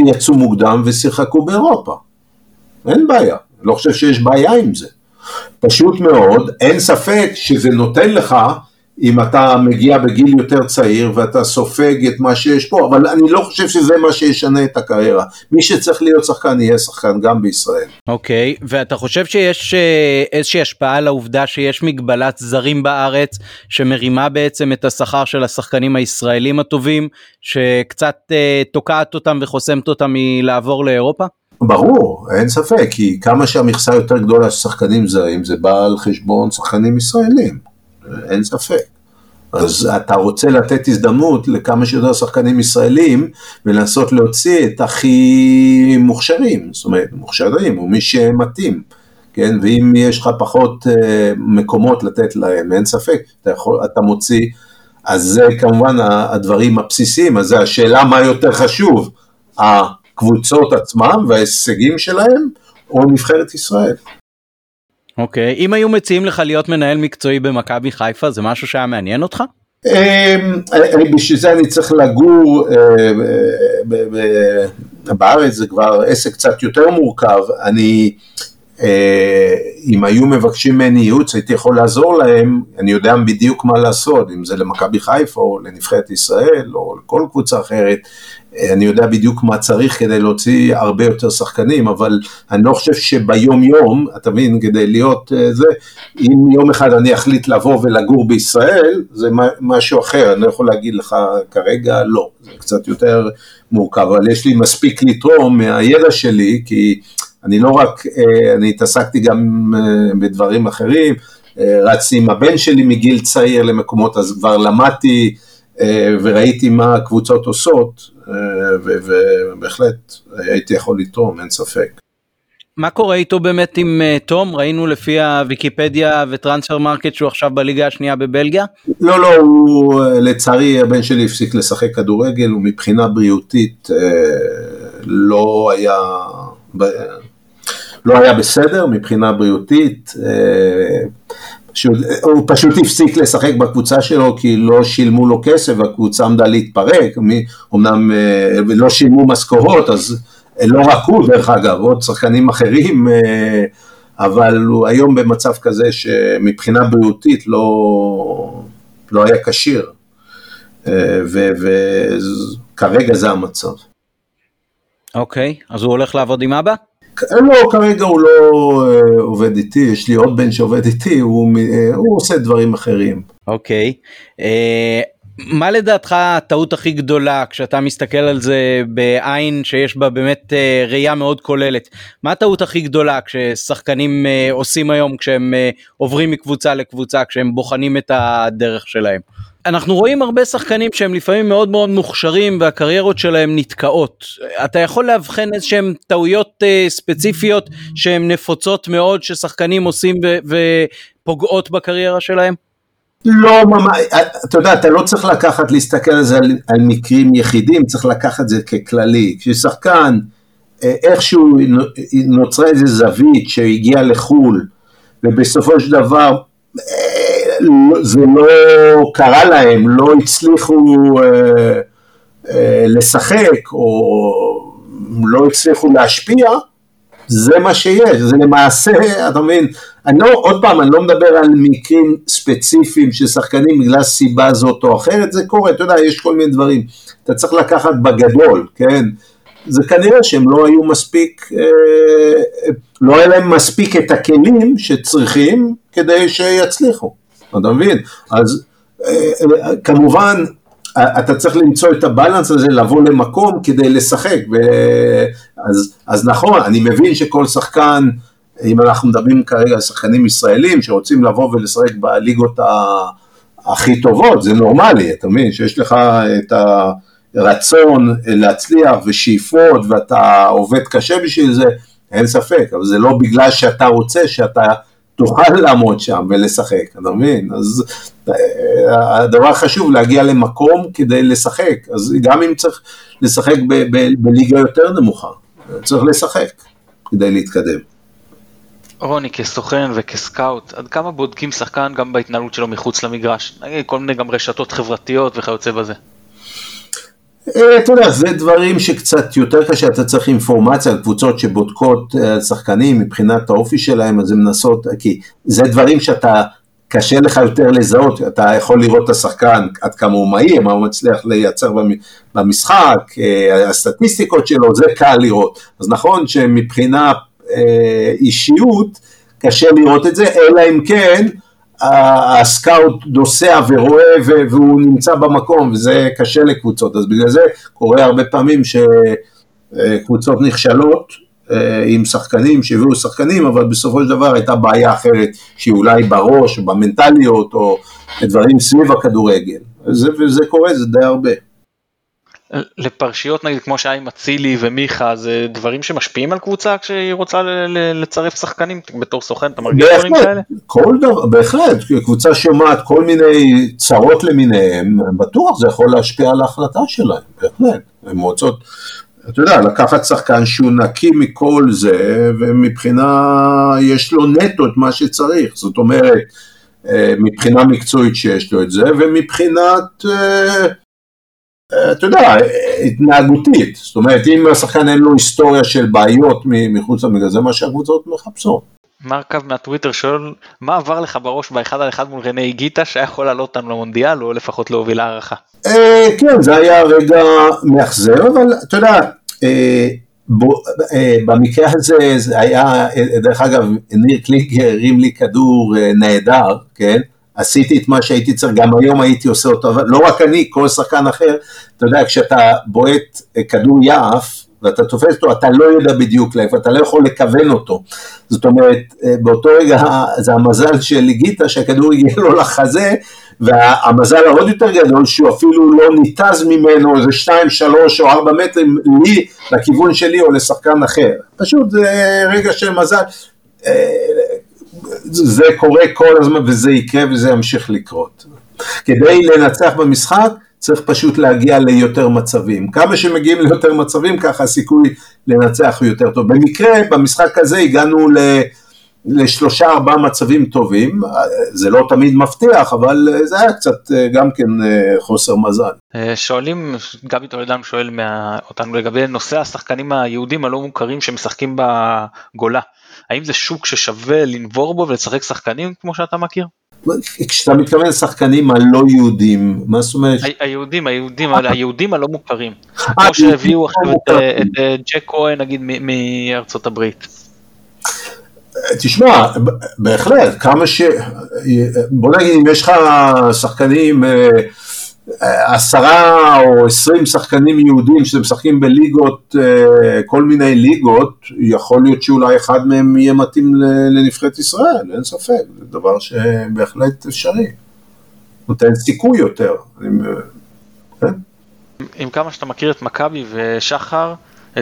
יצאו מוקדם ושיחקו באירופה. אין בעיה, לא חושב שיש בעיה עם זה. פשוט מאוד, אין ספק שזה נותן לך, אם אתה מגיע בגיל יותר צעיר ואתה סופג את מה שיש פה, אבל אני לא חושב שזה מה שישנה את הקריירה. מי שצריך להיות שחקן יהיה שחקן גם בישראל. אוקיי, okay, ואתה חושב שיש אה, איזושהי השפעה על העובדה שיש מגבלת זרים בארץ שמרימה בעצם את השכר של השחקנים הישראלים הטובים, שקצת אה, תוקעת אותם וחוסמת אותם מלעבור לאירופה? ברור, אין ספק, כי כמה שהמכסה יותר גדולה של שחקנים זרים, זה בא על חשבון שחקנים ישראלים, אין ספק. אז אתה רוצה לתת הזדמנות לכמה שיותר שחקנים ישראלים ולנסות להוציא את הכי מוכשרים, זאת אומרת, מוכשרים הוא מי שמתאים, כן, ואם יש לך פחות uh, מקומות לתת להם, אין ספק, אתה, יכול, אתה מוציא, אז זה כמובן הדברים הבסיסיים, אז זה השאלה מה יותר חשוב, הקבוצות עצמם וההישגים שלהם, או נבחרת ישראל. אוקיי, okay. אם היו מציעים לך להיות מנהל מקצועי במכבי חיפה, זה משהו שהיה מעניין אותך? אמ, בשביל זה אני צריך לגור אה, בארץ, זה כבר עסק קצת יותר מורכב, אני, אה, אם היו מבקשים ממני ייעוץ, הייתי יכול לעזור להם, אני יודע בדיוק מה לעשות, אם זה למכבי חיפה או לנבחרת ישראל או לכל קבוצה אחרת, אני יודע בדיוק מה צריך כדי להוציא הרבה יותר שחקנים, אבל אני לא חושב שביום יום, אתה מבין, כדי להיות אה, זה, אם יום אחד אני אחליט לבוא ולגור בישראל, זה משהו אחר, אני לא יכול להגיד לך כרגע לא, זה קצת יותר מורכב, אבל יש לי מספיק לתרום מהידע שלי, כי אני לא רק, אה, אני התעסקתי גם אה, בדברים אחרים, רצתי עם הבן שלי מגיל צעיר למקומות, אז כבר למדתי וראיתי מה הקבוצות עושות, ובהחלט הייתי יכול לתרום, אין ספק. מה קורה איתו באמת עם אה, תום? ראינו לפי הוויקיפדיה וטרנספר מרקט שהוא עכשיו בליגה השנייה בבלגיה? לא, לא, הוא לצערי הבן שלי הפסיק לשחק כדורגל, הוא מבחינה בריאותית אה, לא היה, לא היה בסדר מבחינה בריאותית, פשוט, הוא פשוט הפסיק לשחק בקבוצה שלו כי לא שילמו לו כסף והקבוצה עמדה להתפרק, אמנם לא שילמו משכורות אז לא רק הוא דרך אגב, עוד שחקנים אחרים, אבל הוא היום במצב כזה שמבחינה בריאותית לא, לא היה כשיר. וכרגע זה המצב. אוקיי, אז הוא הולך לעבוד עם אבא? לא, כרגע הוא לא אה, עובד איתי, יש לי עוד בן שעובד איתי, הוא, אה, הוא עושה דברים אחרים. אוקיי, אה, מה לדעתך הטעות הכי גדולה כשאתה מסתכל על זה בעין שיש בה באמת ראייה מאוד כוללת? מה הטעות הכי גדולה כששחקנים עושים היום כשהם עוברים מקבוצה לקבוצה, כשהם בוחנים את הדרך שלהם? אנחנו רואים הרבה שחקנים שהם לפעמים מאוד מאוד מוכשרים והקריירות שלהם נתקעות. אתה יכול לאבחן איזשהם טעויות uh, ספציפיות שהן נפוצות מאוד ששחקנים עושים ופוגעות בקריירה שלהם? לא ממש, אתה יודע, אתה לא צריך לקחת, להסתכל על זה על, על מקרים יחידים, צריך לקחת את זה ככללי. כששחקן, אה, איכשהו נוצרה איזה זווית שהגיע לחו"ל, ובסופו של דבר זה לא קרה להם, לא הצליחו אה, אה, לשחק או לא הצליחו להשפיע, זה מה שיש, זה למעשה, אתה מבין, אני לא, עוד פעם, אני לא מדבר על מקרים ספציפיים של שחקנים בגלל סיבה זאת או אחרת, זה קורה, אתה יודע, יש כל מיני דברים, אתה צריך לקחת בגדול, כן, זה כנראה שהם לא היו מספיק, אה, לא היה להם מספיק את הכלים שצריכים כדי שיצליחו. אתה מבין? אז אה, כמובן, אתה צריך למצוא את הבלנס הזה, לבוא למקום כדי לשחק. אז, אז נכון, אני מבין שכל שחקן, אם אנחנו מדברים כרגע על שחקנים ישראלים שרוצים לבוא ולשחק בליגות הכי טובות, זה נורמלי, אתה מבין? שיש לך את הרצון להצליח ושאיפות ואתה עובד קשה בשביל זה, אין ספק, אבל זה לא בגלל שאתה רוצה שאתה תוכל לעמוד שם ולשחק, אתה מבין? אז אה, הדבר החשוב להגיע למקום כדי לשחק, אז גם אם צריך לשחק בליגה יותר נמוכה, צריך לשחק כדי להתקדם. רוני כסוכן וכסקאוט, עד כמה בודקים שחקן גם בהתנהלות שלו מחוץ למגרש? כל מיני גם רשתות חברתיות וכיוצא בזה. אה, אתה יודע, זה דברים שקצת יותר קשה, אתה צריך אינפורמציה על קבוצות שבודקות אה, שחקנים מבחינת האופי שלהם, אז הן מנסות, כי זה דברים שאתה, קשה לך יותר לזהות, אתה יכול לראות את השחקן עד כמה הוא מהיר, מה הוא מצליח לייצר במשחק, אה, הסטטיסטיקות שלו, זה קל לראות. אז נכון שמבחינה אישיות, קשה לראות את זה, אלא אם כן, הסקאוט נוסע ורואה והוא נמצא במקום וזה קשה לקבוצות, אז בגלל זה קורה הרבה פעמים שקבוצות נכשלות אה, עם שחקנים, שהביאו שחקנים, אבל בסופו של דבר הייתה בעיה אחרת שהיא אולי בראש, במנטליות או דברים סביב הכדורגל, וזה, וזה קורה, זה די הרבה. לפרשיות נגיד כמו שהיה עם אצילי ומיכה זה דברים שמשפיעים על קבוצה כשהיא רוצה לצרף שחקנים? בתור סוכן אתה מרגיש דברים כאלה? כל דבר, בהחלט, קבוצה שומעת כל מיני צרות למיניהם, בטוח זה יכול להשפיע על ההחלטה שלהם, בהחלט, הן רוצות, אתה יודע, לקחת שחקן שהוא נקי מכל זה ומבחינה, יש לו נטו את מה שצריך, זאת אומרת, אה, מבחינה מקצועית שיש לו את זה ומבחינת אה, אתה יודע, התנהגותית, זאת אומרת אם השחקן אין לו היסטוריה של בעיות מחוץ למגרש, זה מה שהקבוצות מחפשות. מרקב מהטוויטר שואל מה עבר לך בראש באחד על אחד מול רני גיטה שהיה יכול לעלות אותנו למונדיאל או לפחות להוביל הערכה. אה, כן זה היה רגע מאכזר אבל אתה יודע אה, אה, במקרה הזה זה היה דרך אגב ניר קליגר הרים לי כדור נהדר כן עשיתי את מה שהייתי צריך, גם היום הייתי עושה אותו, אבל לא רק אני, כל שחקן אחר, אתה יודע, כשאתה בועט אה, כדור יעף, ואתה תופס אותו, אתה לא יודע בדיוק לאיפה, אתה לא יכול לכוון אותו. זאת אומרת, אה, באותו רגע זה המזל של גיטה שהכדור הגיע לו לחזה, והמזל העוד יותר גדול שהוא אפילו לא ניתז ממנו איזה שתיים, שלוש או ארבע מטרים לי, לכיוון שלי או לשחקן אחר. פשוט זה רגע של מזל. אה, זה קורה כל הזמן וזה יקרה וזה ימשיך לקרות. כדי לנצח במשחק צריך פשוט להגיע ליותר מצבים. כמה שמגיעים ליותר מצבים, ככה הסיכוי לנצח הוא יותר טוב. במקרה, במשחק הזה הגענו ל... לשלושה ארבעה מצבים טובים, זה לא תמיד מבטיח, אבל זה היה קצת גם כן חוסר מזל. שואלים, גבי טולדן שואל מה, אותנו לגבי נושא השחקנים היהודים הלא מוכרים שמשחקים בגולה, האם זה שוק ששווה לנבור בו ולשחק שחקנים כמו שאתה מכיר? כשאתה מתכוון לשחקנים הלא יהודים, מה זאת אומרת? היהודים, היהודים, היהודים הלא מוכרים. כמו שהביאו עכשיו את ג'ק כהן נגיד מארצות הברית. תשמע, בהחלט, כמה ש... בוא נגיד, אם יש לך שחקנים, עשרה או עשרים שחקנים יהודים שמשחקים בליגות, כל מיני ליגות, יכול להיות שאולי אחד מהם יהיה מתאים לנבחרת ישראל, אין ספק, זה דבר שבהחלט אפשרי. נותן סיכוי יותר. כן? עם כמה שאתה מכיר את מכבי ושחר,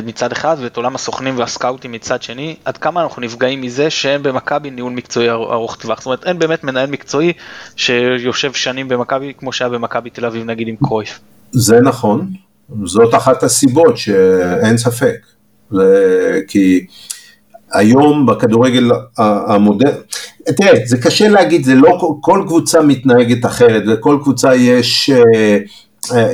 מצד אחד ואת עולם הסוכנים והסקאוטים מצד שני, עד כמה אנחנו נפגעים מזה שאין במכבי ניהול מקצועי ארוך טווח, זאת אומרת אין באמת מנהל מקצועי שיושב שנים במכבי כמו שהיה במכבי תל אביב נגיד עם קרויף. זה נכון, זאת אחת הסיבות שאין ספק, זה כי היום בכדורגל המודרני, תראה זה קשה להגיד, זה לא כל קבוצה מתנהגת אחרת, לכל קבוצה יש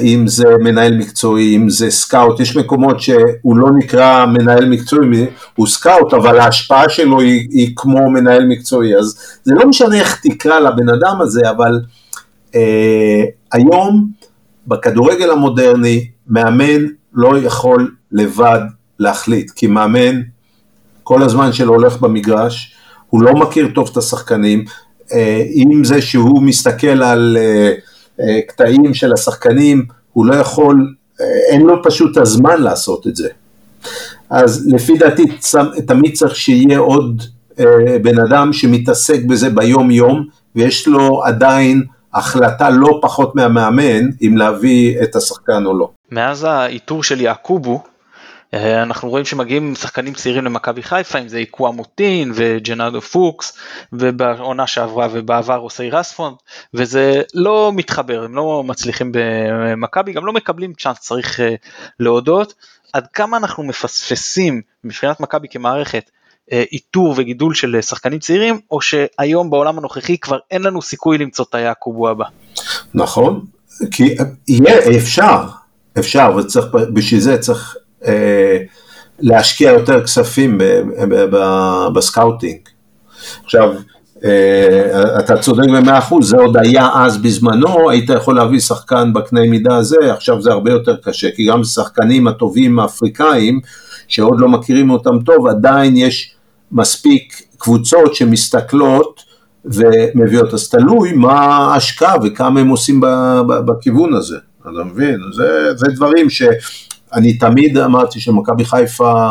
אם זה מנהל מקצועי, אם זה סקאוט, יש מקומות שהוא לא נקרא מנהל מקצועי, הוא סקאוט, אבל ההשפעה שלו היא, היא כמו מנהל מקצועי, אז זה לא משנה איך תקרא לבן אדם הזה, אבל אה, היום בכדורגל המודרני, מאמן לא יכול לבד להחליט, כי מאמן כל הזמן שלו הולך במגרש, הוא לא מכיר טוב את השחקנים, אה, עם זה שהוא מסתכל על... אה, קטעים של השחקנים, הוא לא יכול, אין לו פשוט הזמן לעשות את זה. אז לפי דעתי תמיד צריך שיהיה עוד בן אדם שמתעסק בזה ביום יום, ויש לו עדיין החלטה לא פחות מהמאמן אם להביא את השחקן או לא. מאז האיתור של יעקובו, אה, אנחנו רואים שמגיעים שחקנים צעירים למכבי חיפה, אם זה איקווה מוטין וג'נאדו פוקס, ובעונה שעברה ובעבר עושי רספונד, וזה לא מתחבר, הם לא מצליחים במכבי, גם לא מקבלים צ'אנס, צריך אה, להודות. עד כמה אנחנו מפספסים מבחינת מכבי כמערכת אה, איתור וגידול של שחקנים צעירים, או שהיום בעולם הנוכחי כבר אין לנו סיכוי למצוא את היעקובו הבא. נכון, כי יהיה, אפשר, אפשר, ובשביל זה צריך אה, להשקיע יותר כספים בסקאוטינג. עכשיו, אה, אתה צודק במאה אחוז, זה עוד היה אז בזמנו, היית יכול להביא שחקן בקנה מידה הזה, עכשיו זה הרבה יותר קשה, כי גם שחקנים הטובים האפריקאים, שעוד לא מכירים אותם טוב, עדיין יש מספיק קבוצות שמסתכלות ומביאות, אז תלוי מה ההשקעה וכמה הם עושים בכיוון הזה, אתה מבין? זה, זה דברים ש... אני תמיד אמרתי שמכבי חיפה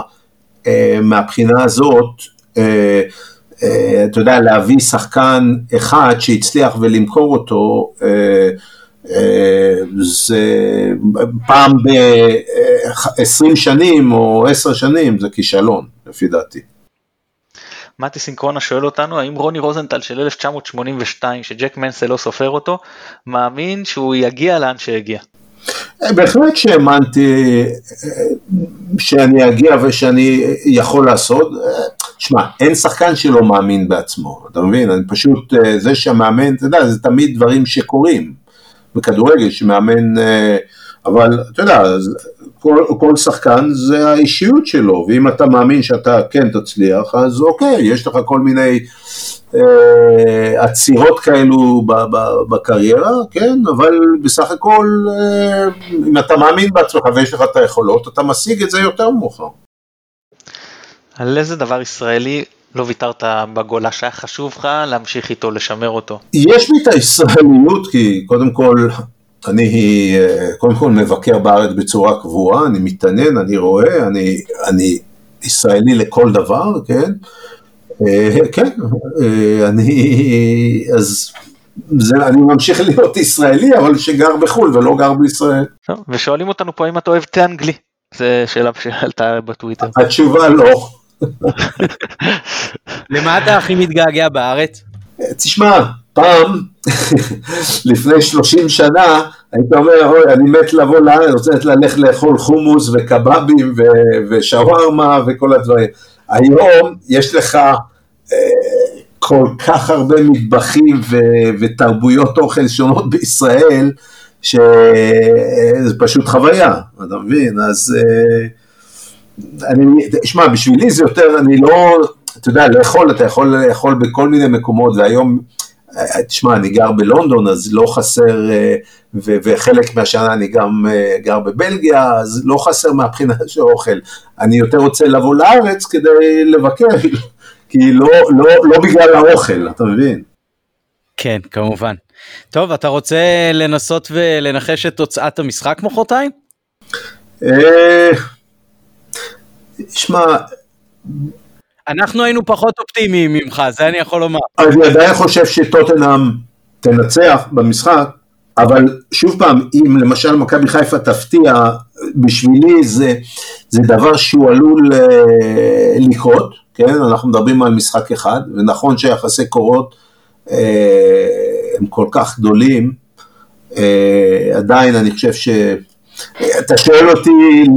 אה, מהבחינה הזאת, אה, אה, אתה יודע, להביא שחקן אחד שהצליח ולמכור אותו, אה, אה, זה פעם ב-20 שנים או 10 שנים זה כישלון, לפי דעתי. מתי סינקרונה שואל אותנו האם רוני רוזנטל של 1982 שג'ק מנסל לא סופר אותו מאמין שהוא יגיע לאן שהגיע. בהחלט שהאמנתי אה, שאני אגיע ושאני יכול לעשות, שמע, אין שחקן שלא מאמין בעצמו, אתה מבין? אני פשוט, אה, זה שהמאמן, אתה יודע, זה תמיד דברים שקורים בכדורגל, שמאמן, אה, אבל אתה יודע, כל, כל שחקן זה האישיות שלו, ואם אתה מאמין שאתה כן תצליח, אז אוקיי, יש לך כל מיני אה, עצירות כאלו בקריירה, כן, אבל בסך הכל, אה, אם אתה מאמין בעצמך ויש לך את היכולות, אתה משיג את זה יותר מאוחר. על איזה דבר ישראלי לא ויתרת בגולה שהיה חשוב לך להמשיך איתו, לשמר אותו? יש לי את הישראליות, כי קודם כל, אני אה, קודם כל מבקר בארץ בצורה קבועה, אני מתעניין, אני רואה, אני, אני ישראלי לכל דבר, כן? אה, כן, אה, אני, אז זה, אני ממשיך להיות ישראלי, אבל שגר בחו"ל ולא גר בישראל. ושואלים אותנו פה אם אתה אוהב תה אנגלי, זו שאלה ששאלת בטוויטר. התשובה לא. למה אתה הכי מתגעגע בארץ? תשמע, פעם, לפני 30 שנה, היית אומר, אוי, אני מת לבוא לארץ, רוצה ללכת לאכול חומוס וקבבים ושווארמה וכל הדברים. היום יש לך אה, כל כך הרבה מטבחים ותרבויות אוכל שונות בישראל, שזה פשוט חוויה, אתה מבין? אז אה, אני, שמע, בשבילי זה יותר, אני לא, אתה יודע, לאכול, אתה יכול לאכול בכל מיני מקומות, והיום, אה, תשמע, אני גר בלונדון, אז לא חסר, אה, ו- וחלק מהשנה אני גם גר בבלגיה, אז לא חסר מהבחינה של אוכל. אני יותר רוצה לבוא לארץ כדי לבקר, כי לא, לא, לא בגלל האוכל, אתה מבין? כן, כמובן. טוב, אתה רוצה לנסות ולנחש את תוצאת המשחק מחרתיים? אה, שמע... אנחנו היינו פחות אופטימיים ממך, זה אני יכול לומר. אני עדיין חושב שטוטנאם תנצח במשחק, אבל שוב פעם, אם למשל מכבי חיפה תפתיע, בשבילי זה, זה דבר שהוא עלול אה, לקרות, כן? אנחנו מדברים על משחק אחד, ונכון שיחסי קורות אה, הם כל כך גדולים, אה, עדיין אני חושב ש... אתה שואל אותי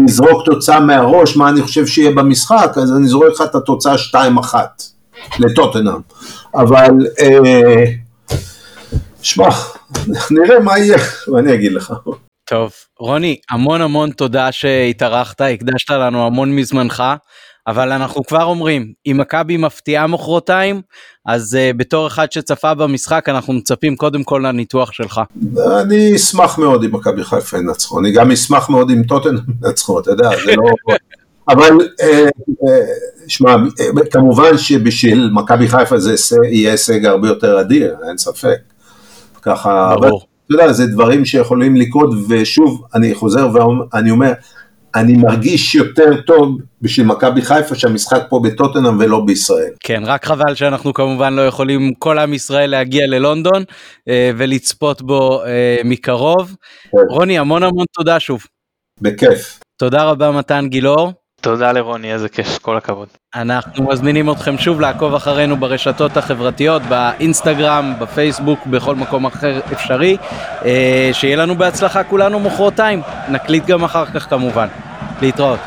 לזרוק תוצאה מהראש, מה אני חושב שיהיה במשחק, אז אני זורק לך את התוצאה 2-1 לטוטנאם. אבל, אה, שמע, נראה מה יהיה, ואני אגיד לך. טוב, רוני, המון המון תודה שהתארחת, הקדשת לנו המון מזמנך. אבל אנחנו כבר אומרים, אם מכבי מפתיעה מחרתיים, אז uh, בתור אחד שצפה במשחק, אנחנו מצפים קודם כל לניתוח שלך. אני אשמח מאוד אם מכבי חיפה ינצחו, אני גם אשמח מאוד אם טוטן ינצחו, אתה יודע, זה לא... אבל אה, אה, שמע, כמובן שבשביל מכבי חיפה זה יהיה הישג הרבה יותר אדיר, אין ספק. ככה, ברור. אבל, אתה יודע, זה דברים שיכולים לקרות, ושוב, אני חוזר ואני אומר, אני מרגיש יותר טוב בשביל מכבי חיפה שהמשחק פה בטוטנאם ולא בישראל. כן, רק חבל שאנחנו כמובן לא יכולים כל עם ישראל להגיע ללונדון אה, ולצפות בו אה, מקרוב. כן. רוני, המון המון תודה שוב. בכיף. תודה רבה מתן גילאור. תודה לרוני, איזה כיף, כל הכבוד. אנחנו מזמינים אתכם שוב לעקוב אחרינו ברשתות החברתיות, באינסטגרם, בפייסבוק, בכל מקום אחר אפשרי. אה, שיהיה לנו בהצלחה כולנו מחרתיים. נקליט גם אחר כך כמובן. להתראות.